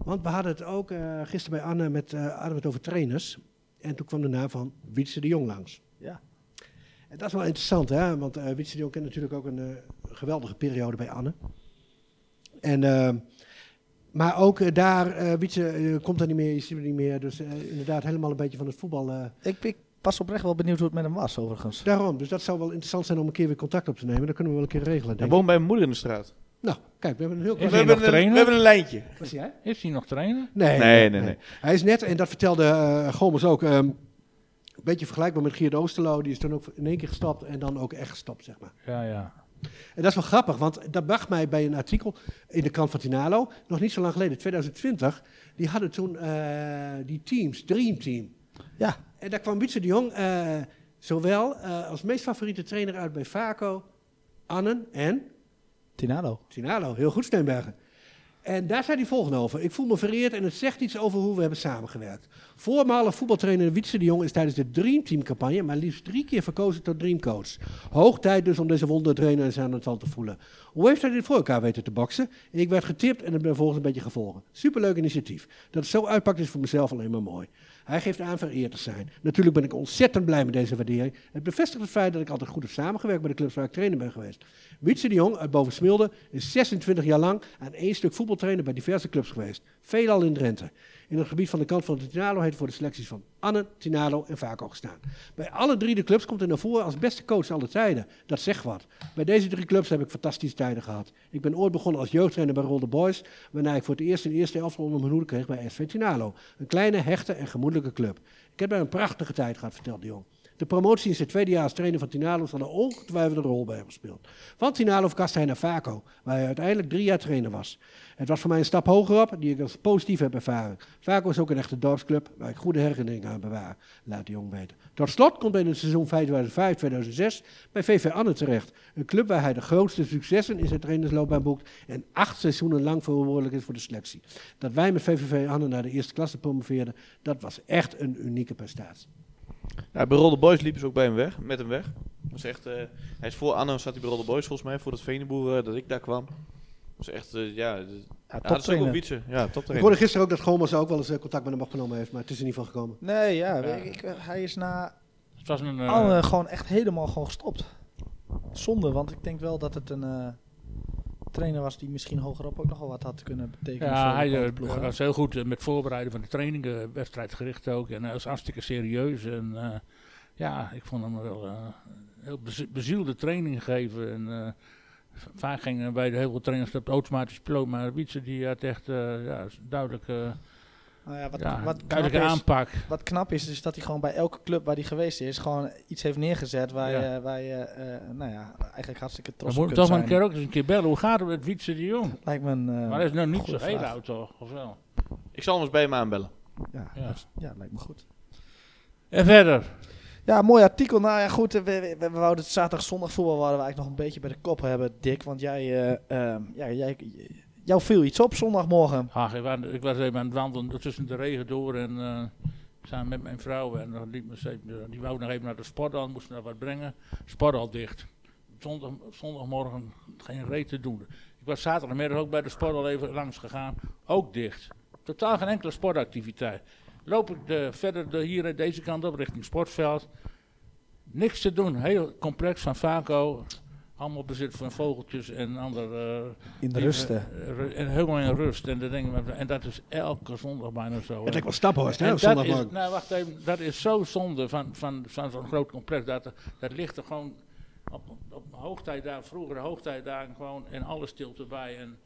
Want we hadden het ook uh, gisteren bij Anne met, uh, over trainers. En toen kwam de naam van Wietse de Jong langs. Ja. En dat is wel interessant, hè? want uh, Wietse de Jong kent natuurlijk ook een geweldige periode bij Anne. En, maar ook daar, Wietse komt er niet meer, je ziet hem niet meer. Dus inderdaad helemaal een beetje van het voetbal. Ik, ik pas oprecht wel benieuwd hoe het met hem was, overigens. Daarom, dus dat zou wel interessant zijn om een keer weer contact op te nemen. Dat kunnen we wel een keer regelen. Hij woont bij mijn moeder in de straat. Nou, kijk, we hebben een heel we, hij hebben nog een, we hebben een lijntje. Zie jij? Is hij nog trainer? Nee, Nee, nee, nee. Hij is net, en dat vertelde uh, Gomes ook, um, een beetje vergelijkbaar met Geert Oosterlo. Die is dan ook in één keer gestapt en dan ook echt gestapt, zeg maar. Ja, ja. En dat is wel grappig, want dat bracht mij bij een artikel in de krant van Tinalo, nog niet zo lang geleden, 2020. Die hadden toen uh, die teams, Dream Team. Ja. En daar kwam Wietse de Jong uh, zowel als meest favoriete trainer uit bij Vaco, Annen en... Tinalo. Tinalo, heel goed Steenbergen. En daar zei hij volgende over. Ik voel me vereerd en het zegt iets over hoe we hebben samengewerkt. Voormalig voetbaltrainer Wietse de Jong is tijdens de Dreamteam-campagne maar liefst drie keer verkozen tot Dreamcoach. Hoog tijd dus om deze wondertrainer en zijn aantal te voelen. Hoe heeft hij dit voor elkaar weten te boksen? Ik werd getipt en het ben volgens een beetje gevolgen. Superleuk initiatief. Dat het zo uitpakt is voor mezelf alleen maar mooi. Hij geeft aan vereerd te zijn. Natuurlijk ben ik ontzettend blij met deze waardering. Het bevestigt het feit dat ik altijd goed heb samengewerkt bij de clubs waar ik trainer ben geweest. Wietse de Jong uit Bovensmilde is 26 jaar lang aan één stuk voetbaltrainer bij diverse clubs geweest. veelal in Drenthe. In het gebied van de kant van de Tinalo heeft voor de selecties van Anne, Tinalo en Vaco gestaan. Bij alle drie de clubs komt hij naar voren als beste coach aller tijden. Dat zegt wat. Bij deze drie clubs heb ik fantastische tijden gehad. Ik ben ooit begonnen als jeugdtrainer bij Rolde Boys, waarna ik voor het eerst in de eerste elftal onder mijn hoede kreeg bij SV Tinalo. Een kleine, hechte en gemoedelijke club. Ik heb daar een prachtige tijd gehad, vertelt de jong. De promotie in zijn tweede jaar als trainer van Tinalo zal er ongetwijfeld een rol bij hebben gespeeld. Van Tinalo verkast hij naar Vaco, waar hij uiteindelijk drie jaar trainer was. Het was voor mij een stap hoger op, die ik als positief heb ervaren. Vaco is ook een echte dorpsclub, waar ik goede herinneringen aan bewaar, laat de jong weten. Tot slot komt hij in het seizoen 2005-2006 bij VV Anne terecht. Een club waar hij de grootste successen in zijn trainersloopbaan boekt en acht seizoenen lang verantwoordelijk is voor de selectie. Dat wij met VVV Anne naar de eerste klasse promoveerden, dat was echt een unieke prestatie. Ja, bij Rolde Boys liepen ze ook bij hem weg, met hem weg. Dat was echt, uh, hij is voor Anno zat hij bij Rolde Boys volgens mij, voor dat Veneboer uh, dat ik daar kwam. Dat was echt, uh, ja, ja, Ja, dat is ook wel toptrainer. Wietse. Ja, Ik toptrainer. hoorde gisteren ook dat Gomas ook wel eens eh, contact met hem opgenomen heeft, maar het is er niet van gekomen. Nee, ja, Ja. ik- ik- hij is na Het was een... eh, Anne gewoon echt helemaal gewoon gestopt. Zonde, want ik denk wel dat het een eh, trainer was die misschien hogerop ook nog wel wat had kunnen betekenen. Ja, hij de eh, was heel goed eh, met voorbereiden van de trainingen, wedstrijdgericht ook. En hij was hartstikke serieus. En eh, ja, ik vond hem wel eh, heel bezi- bezielde training geven. En, eh, vaak gingen bij de heel veel trainers op automatische piloot, maar Wietse die had echt eh, ja, duidelijk, eh, Nou ja, wat, ja, wat, knap is, aanpak. wat knap is, is dat hij gewoon bij elke club waar hij geweest is, gewoon iets heeft neergezet waar Ja. je, waar je eh, nou ja, eigenlijk hartstikke trots op moeten kunt toch maar een zijn. keer ook eens een keer bellen. Hoe gaat het met Wietse de Jong? Lijkt me een eh, maar hij is nou niet zo heel oud toch, of wel? Ik zal hem eens bij hem aanbellen. Ja, Ja. dat ja, lijkt me goed. En verder? Ja, mooi artikel. Nou ja, goed. We, we, we wouden het zaterdag, zondag voetbal waren we eigenlijk nog een beetje bij de kop hebben, Dick. Want jij, eh, ehm, ja, jij, jou viel iets op zondagmorgen. Ach, ik, was, ik was even aan het wandelen tussen de regen door en eh, samen met mijn vrouw. En dan liep me eh, die wou nog even naar de sporthal, moest naar wat brengen. Sporthal dicht. Zondag, zondagmorgen geen reet te doen. Ik was zaterdagmiddag ook bij de sporthal even langs gegaan, ook dicht. Totaal geen enkele sportactiviteit. Loop ik de, verder de, hier deze kant op richting sportveld. Niks te doen, heel complex van Vaco. Allemaal bezit van vogeltjes en andere In de die, rusten. eh, ru- en helemaal in rust. En, dat denk ik, en dat is elke zondag bijna zo. Het lijkt wel Staphorst, hè, dat is, zondagmorgen. nou, wacht even, dat is zo zonde van, van, van zo'n groot complex. Dat, dat ligt er gewoon op, op hoogtijdagen, vroegere hoogtijdagen gewoon en alle stilte bij. En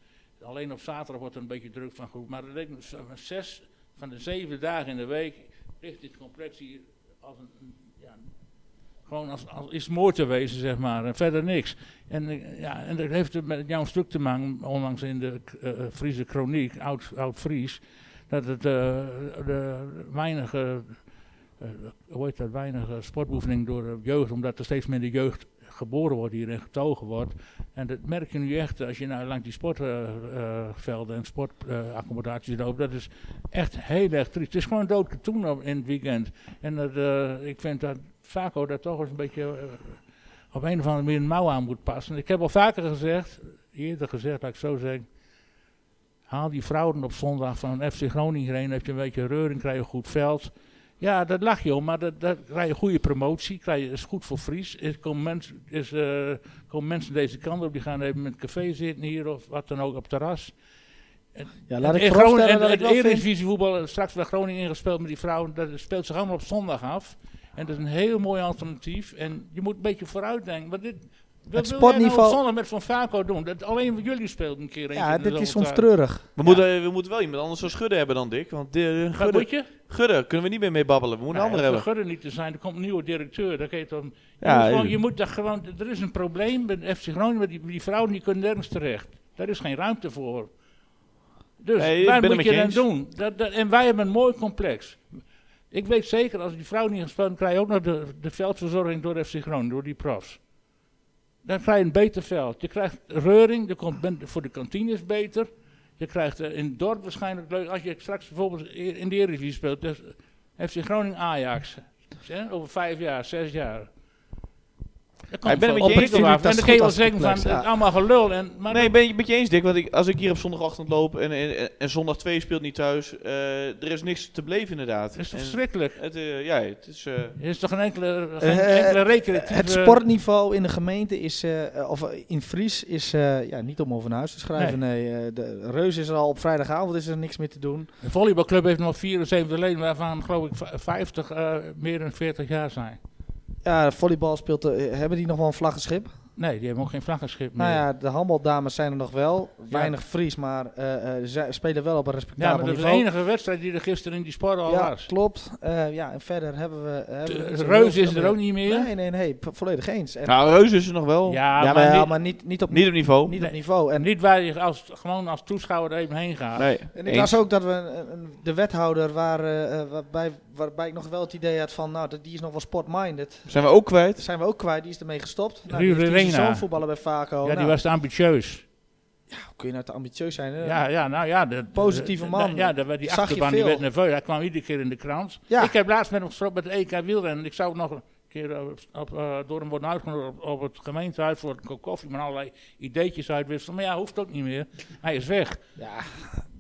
alleen op zaterdag wordt er een beetje druk van groep. Maar er ligt van zes van de zeven dagen in de week ligt dit complex hier als een, gewoon als, als is mooi te wezen, zeg maar. En verder niks. En, eh, ja, en dat heeft met jouw stuk te maken, onlangs in de eh, eh, Friese Chroniek, Oud, Oud Fries, dat het de weinige, hoe heet dat, weinige sportbeoefening door de jeugd, omdat er steeds minder jeugd geboren wordt hier en getogen wordt. En dat merk je nu echt als je nou langs die sportvelden en sportaccommodaties loopt. Dat is echt heel erg triest. Het is gewoon dood katoen op- in het weekend. En dat, ik vind dat Vaco daar toch eens een beetje eh, op een of andere manier een mouw aan moet passen. Ik heb al vaker gezegd, eerder gezegd, laat ik zo zeggen. Haal die vrouwen op zondag van FC Groningen heen, heb je een beetje reuring, krijg je een goed veld. Ja, dat lach je om, maar dat, dat krijg je een goede promotie, krijg je, is goed voor Fries. Is, komen, mensen, is, eh, komen mensen deze kant op, die gaan even met café zitten hier of wat dan ook op terras. Ja, laat ik En Groningen- dat en ik het vind... Eredivisie voetbal, straks bij Groningen ingespeeld met die vrouwen, dat speelt zich allemaal op zondag af. En dat is een heel mooi alternatief. En je moet een beetje vooruit denken. Want dit, wat wil jij nou met Van Vaco doen? Dat alleen jullie speelt een keer. Ja, in de dit is soms treurig. We, moeten, we moeten wel iemand anders als Gudde hebben dan Dick. Want de, Wat Gudde, moet je? Gudde kunnen we niet meer mee babbelen. We moeten Nee, een dat ander hebben. Gudde niet te zijn. Er komt een nieuwe directeur. Dat je, toch, je, Ja, moet gewoon, eh. je moet daar gewoon... Er is een probleem met FC Groningen. met Die, die vrouwen die kunnen nergens terecht. Daar is geen ruimte voor. Dus Nee, waar het moet je je dan doen? Dat, dat, en wij hebben een mooi complex. Ik weet zeker, als die vrouw niet gespeeld, krijg je ook nog de, de veldverzorging door FC Groningen, door die profs. Dan krijg je een beter veld. Je krijgt reuring, er komt, voor de kantines beter. Je krijgt eh, in het dorp waarschijnlijk leuk, als je straks bijvoorbeeld in de Eredivisie speelt, dus FC Groningen Ajax. Over vijf jaar, zes jaar. Komt ik ben het met je eens, dat En wel zeggen van, het allemaal gelul. En, maar nee, ben je met je eens, Dick. Want ik, als ik hier op zondagochtend loop en, en, en zondag 2 speelt niet thuis, eh, er is niks te beleven inderdaad. dat is toch verschrikkelijk. het, eh, ja, het is... eh, Er is toch geen enkele, geen enkele recreatieve... Het sportniveau in de gemeente is, eh, of in Fries, is eh, ja, niet om over naar huis te schrijven. Nee, eh, de Reus is er al op vrijdagavond, is er niks meer te doen. De volleybalclub heeft nog 74 leden, waarvan geloof ik v- 50 eh, meer dan 40 jaar zijn. Ja, volleybal speelt, hebben die nog wel een vlaggenschip? Nee, die hebben ook geen vlaggenschip meer. Nou ja, de handbaldames zijn er nog wel. Weinig Fries, maar eh, eh, zij spelen wel op een Ja, respectabel maar dat is de niveau. enige wedstrijd die er gisteren in die sport al ja, was. klopt. Eh, ja, en verder hebben we... Hebben De Reus is er ook niet meer. Nee, nee, nee, volledig eens. En, nou, Reus is er nog wel. Ja, ja, maar, maar, niet, maar niet, niet op Niet op niveau. Niet op niveau. En, niet waar je als, gewoon als toeschouwer er even heen gaat. Nee, en ik eens. las ook dat we een, een- de wethouder, waar, eh, waarbij, waarbij ik nog wel het idee had van, nou, die is nog wel sportminded. Zijn we ook kwijt? Zijn we ook kwijt, die is ermee gestopt. Nou, Rio die heeft zijn zoon voetballen bij Vaco. ja, die Nou, was te ambitieus. Hoe kun je nou te ambitieus zijn? hè? Ja, ja, nou ja. De, Positieve de- man. de- ja, de, die Zag je achterban die werd nerveus. Hij kwam iedere keer in de krant. Ja. Ik heb laatst met hem gesproken met de EK wielrennen. Ik zou nog een keer eh, op, op, eh, door hem worden uitgenodigd op, op het gemeentehuis voor een kop koffie. Maar allerlei ideetjes uitwisselen. Maar ja, hoeft ook niet meer. Hij is weg. Ja.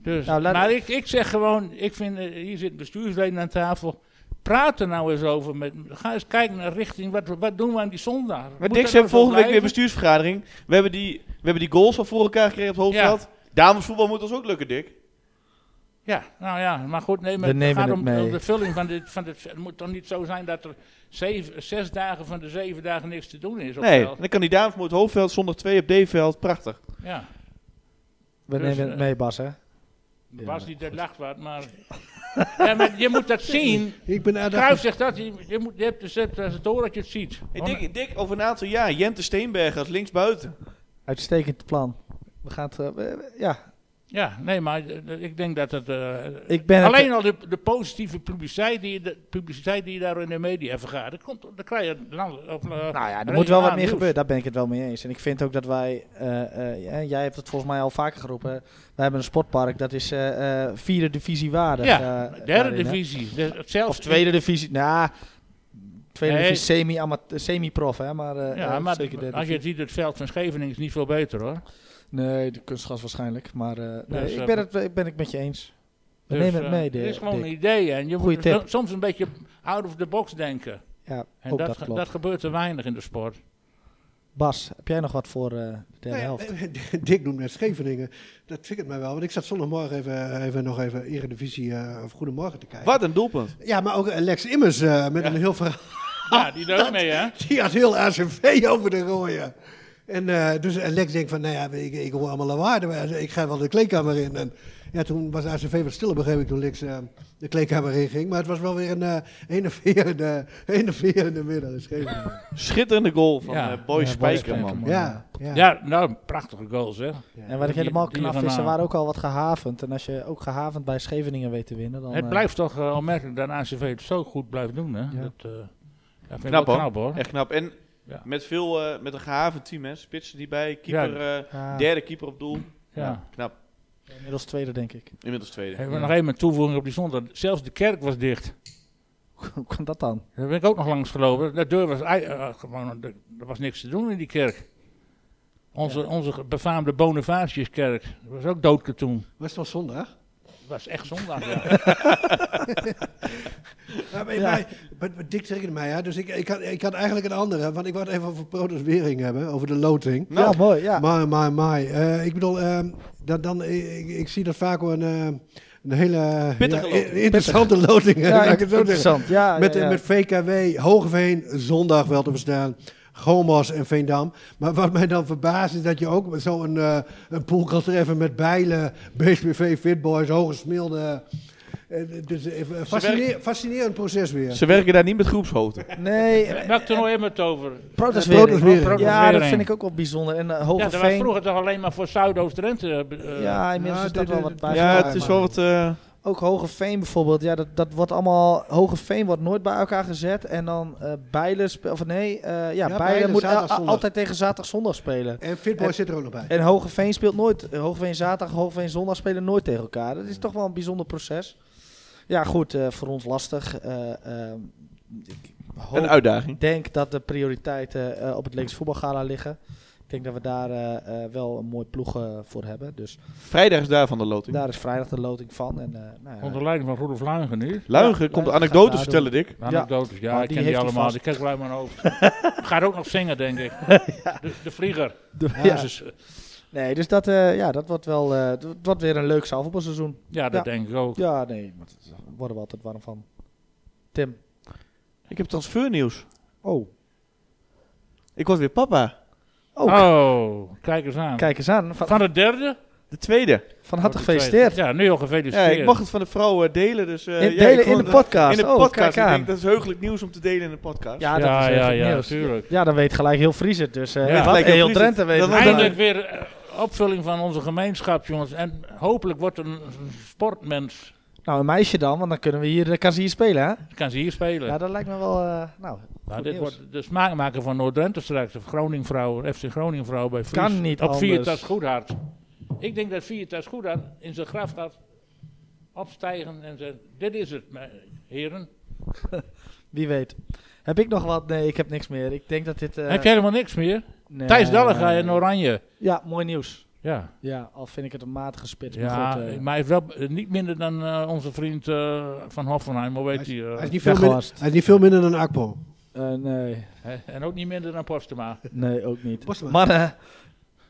Dus, Nou, maar ik, ik zeg gewoon, ik vind, eh, hier zit bestuursleden aan tafel. Praat er nou eens over. Met, ga eens kijken naar richting, wat, wat doen we aan die zondag? Maar Dick, hebben nou volgende week weer bestuursvergadering. We hebben die, we hebben die goals al voor elkaar gekregen op het hoofdveld. Damesvoetbal moet ons ook lukken, Dick. Ja, nou ja, maar goed, nee, maar We het nemen gaat het om, de vulling van dit, van dit. Het moet toch niet zo zijn dat er zeven, zes dagen van de zeven dagen niks te doen is. Op Nee, dan kan die dames moet hoofdveld, zondag 2 op D-veld. Prachtig. Ja, We Dus, nemen het eh, mee, Bas, hè? Was niet dat lacht wat, maar. ja, maar je moet dat (laughs) zien. Ik ben er zegt dat, je, je, moet, je hebt dus het, het door dat je het ziet. Hey, Dick, Dick, over een aantal jaar, Jente Steenbergen als linksbuiten. Uitstekend plan. We gaan het, eh, ja. Ja, nee, maar eh, ik denk dat het. eh, Ik ben het- alleen al de, de positieve publiciteit die, je- de publiciteit die je daar in de media vergaat, dat komt, dan krijg je. land- Of, eh, Nou ja, er moet wel wat meer nieuws. gebeuren. Daar ben ik het wel mee eens. En ik vind ook dat wij, eh, eh, jij hebt het volgens mij al vaker geroepen. Wij hebben een sportpark dat is eh, eh, vierde divisie waardig. Ja, eh, derde daarin, divisie. De- het zelfs Of tweede divisie. Nou, tweede Nee. divisie semi-amateur- semi-prof, hè. Maar, eh, Ja, eh, maar als je ziet, het veld van Scheveningen is niet veel beter hoor. Nee, de kunstgas waarschijnlijk. Maar eh, nee, Dus, ik eh, ben het, ik ben het met je eens. We Dus, nemen het eh, mee, de, Het is gewoon Dick. een idee en je Goeie moet tip. soms een beetje out of the box denken. Ja, En ook dat, dat, klopt. dat gebeurt te weinig in de sport. Bas, heb jij nog wat voor eh, de derde helft? (laughs) Dick noemt net Scheveningen. Dat triggert mij wel. Want ik zat zondagmorgen even, even nog even Eredivisie eh of Goedemorgen te kijken. Wat een doelpunt. Ja, maar ook eh, Lex Immers eh, met een heel verhaal. Ja, die doet ook mee hè. Die had heel ACV over de rooien. En eh, dus en Lex denkt van, nou ja, ik, ik hoor allemaal lawaai. maar Ik ga wel de kleedkamer in. En ja, toen was ACV wat stiller, begreep ik, toen Lex eh, de kleedkamer in ging. Maar het was wel weer een eh enerverende, enerverende middag. Schitterende goal van Ja. eh, Boy Ja, Spijkerman. Ja, ja. Ja, nou, prachtige goal zeg. En wat ik helemaal knap vind, ze waren ook al wat gehavend. En als je ook gehavend bij Scheveningen weet te winnen, dan... Het blijft toch uh, opmerkelijk dat ACV het zo goed blijft doen hè. Dat, uh, vind ik Knap, wel hoor. knap hoor. Echt knap. En Ja. met, veel, eh, met een gehavend team, hè. Spitsen die bij, keeper, eh, ja, derde keeper op doel. Ja. Knap. inmiddels tweede, denk ik. Inmiddels tweede. Hebben we nog even een toevoeging op die zondag. Zelfs de kerk was dicht. (laughs) Hoe kan dat dan? Daar ben ik ook nog langs gelopen. De deur was eh, gewoon, er was niks te doen in die kerk. Onze, onze befaamde Bonifatiuskerk. Dat was ook doodkatoen. Was het wel zondag? Was echt zondag, ja. (laughs) Ja, maar, Ja. maar- maar- maar Dick triggerde mij, hè? dus ik, ik, had, ik had eigenlijk een andere. Want ik wou het even over Protos Wering hebben, over de loting. Nou, ja, mooi. Ja. Maar, maar, maar. eh, ik bedoel, ehm, dat, dan, ik, ik zie dat vaak wel een, eh, een hele ja, interessante loting. Ja, ik het zo interessant. Ja, Met, ja, ja. met VKW, Hogeveen, zondag wel te verstaan. Gomos en Veendam. Maar wat mij dan verbaast is dat je ook zo'n eh een pool kan treffen met Bijlen, BSBV, Fitboys, Hoge Smilde. Eh, dus eh, fascineer- fascinerend proces weer. Ze werken daar niet met groepshoogte. Nee, (laughs) Welk toernooi hebben we het over? Protoswering. Ja, dat vind ik ook wel bijzonder. En uh, Ja, dat was vroeger toch alleen maar voor Zuidoost-Drenthe. eh, ja, inmiddels is dat wel wat bij. Ja, het is wel wat... eh, Ook Hogeveen bijvoorbeeld. Ja, dat, dat wordt allemaal. Hogeveen wordt nooit bij elkaar gezet. En dan eh Bijlen. Of nee, eh, ja, Ja, Bijlen Bijlen, moet zaterdag, al- zondag. altijd tegen zaterdag zondag spelen. En Fitboys En- zit er ook nog bij. En Hogeveen speelt nooit. Hogeveen zaterdag, Hogeveen zondag spelen nooit tegen elkaar. Dat is toch wel een bijzonder proces. Ja, goed, eh, voor ons lastig. Eh, ehm, ik- hoop, Een uitdaging. denk dat de prioriteiten eh, op het Leeks voetbalgala liggen. Ik denk dat we daar eh, eh, wel een mooi ploeg voor hebben. Dus Vrijdag is daar van de loting. daar is vrijdag de loting van. En, eh, nou ja, Onder leiding van Rudolf Luigen nu. Luigen Ja, komt Luigen anekdotes vertellen, Dick. Anekdotes, ja, ik die ken die allemaal. Die kijk gelijk maar over. Gaat ook nog zingen, denk ik. (laughs) De, de vlieger. de- Ja, dus, Nee, dus dat, eh, ja, dat wordt wel eh, dat wordt weer een leuk zaalvoetbalseizoen. ja, dat Ja. denk ik ook. Ja, nee, maar daar worden we altijd warm van. Tim. Ik heb transfernieuws. Oh. Ik word weer papa. Oh, Oh, kijk eens aan. kijk eens aan. Van, Van de derde? De tweede. van harte Of de tweede? gefeliciteerd. Ja, nu al Ja, gefeliciteerd. ik mag het van de vrouw eh, delen. Dus, eh, In- ja, delen ik in vond de het- podcast. In de Oh, podcast. kijk aan. Ik denk, dat is heugelijk nieuws om te delen in de podcast. Ja, dat ja, is ja, eigenlijk ja, nieuws. tuurlijk. Ja, dan weet gelijk heel Fries het. Dus eh Ja. wat Gelijk heel heel Fries Drenthe het. weet het. Eindelijk weer eh, opvulling van onze gemeenschap, jongens. En hopelijk wordt een sportmens. Nou, een meisje dan, want dan kunnen we hier, eh, kan ze hier spelen, hè? Kan ze hier spelen. Ja, dat lijkt me wel, eh, nou, Nou, dit nieuws. wordt de smaakmaker van Noord-Drenthe straks. Of Groningen-vrouw, FC Groningen-vrouw bij Fries. Kan niet Op anders. Viertas Goedhart. Ik denk dat Viertas Goedhart in zijn graf gaat opstijgen en zeggen, dit is het, heren. (laughs) Wie weet. Heb ik nog wat? Nee, ik heb niks meer. Ik denk dat dit... eh, Heb je helemaal niks meer? nee. Thijs Dallega in Oranje. Ja, mooi nieuws. Ja, Ja, al vind ik het een matige spits. maar ja goed, eh, maar hij is wel eh, niet minder dan eh, onze vriend eh, van Hoffenheim, hoe weet Hij is, hij? eh, hij is niet veel minder, hij is niet veel minder dan Akpo. eh, nee, en ook niet minder dan Postema. nee, ook niet. Postema. Mannen,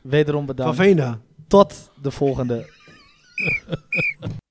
wederom Van bedankt. Veenda. Tot de volgende (laughs)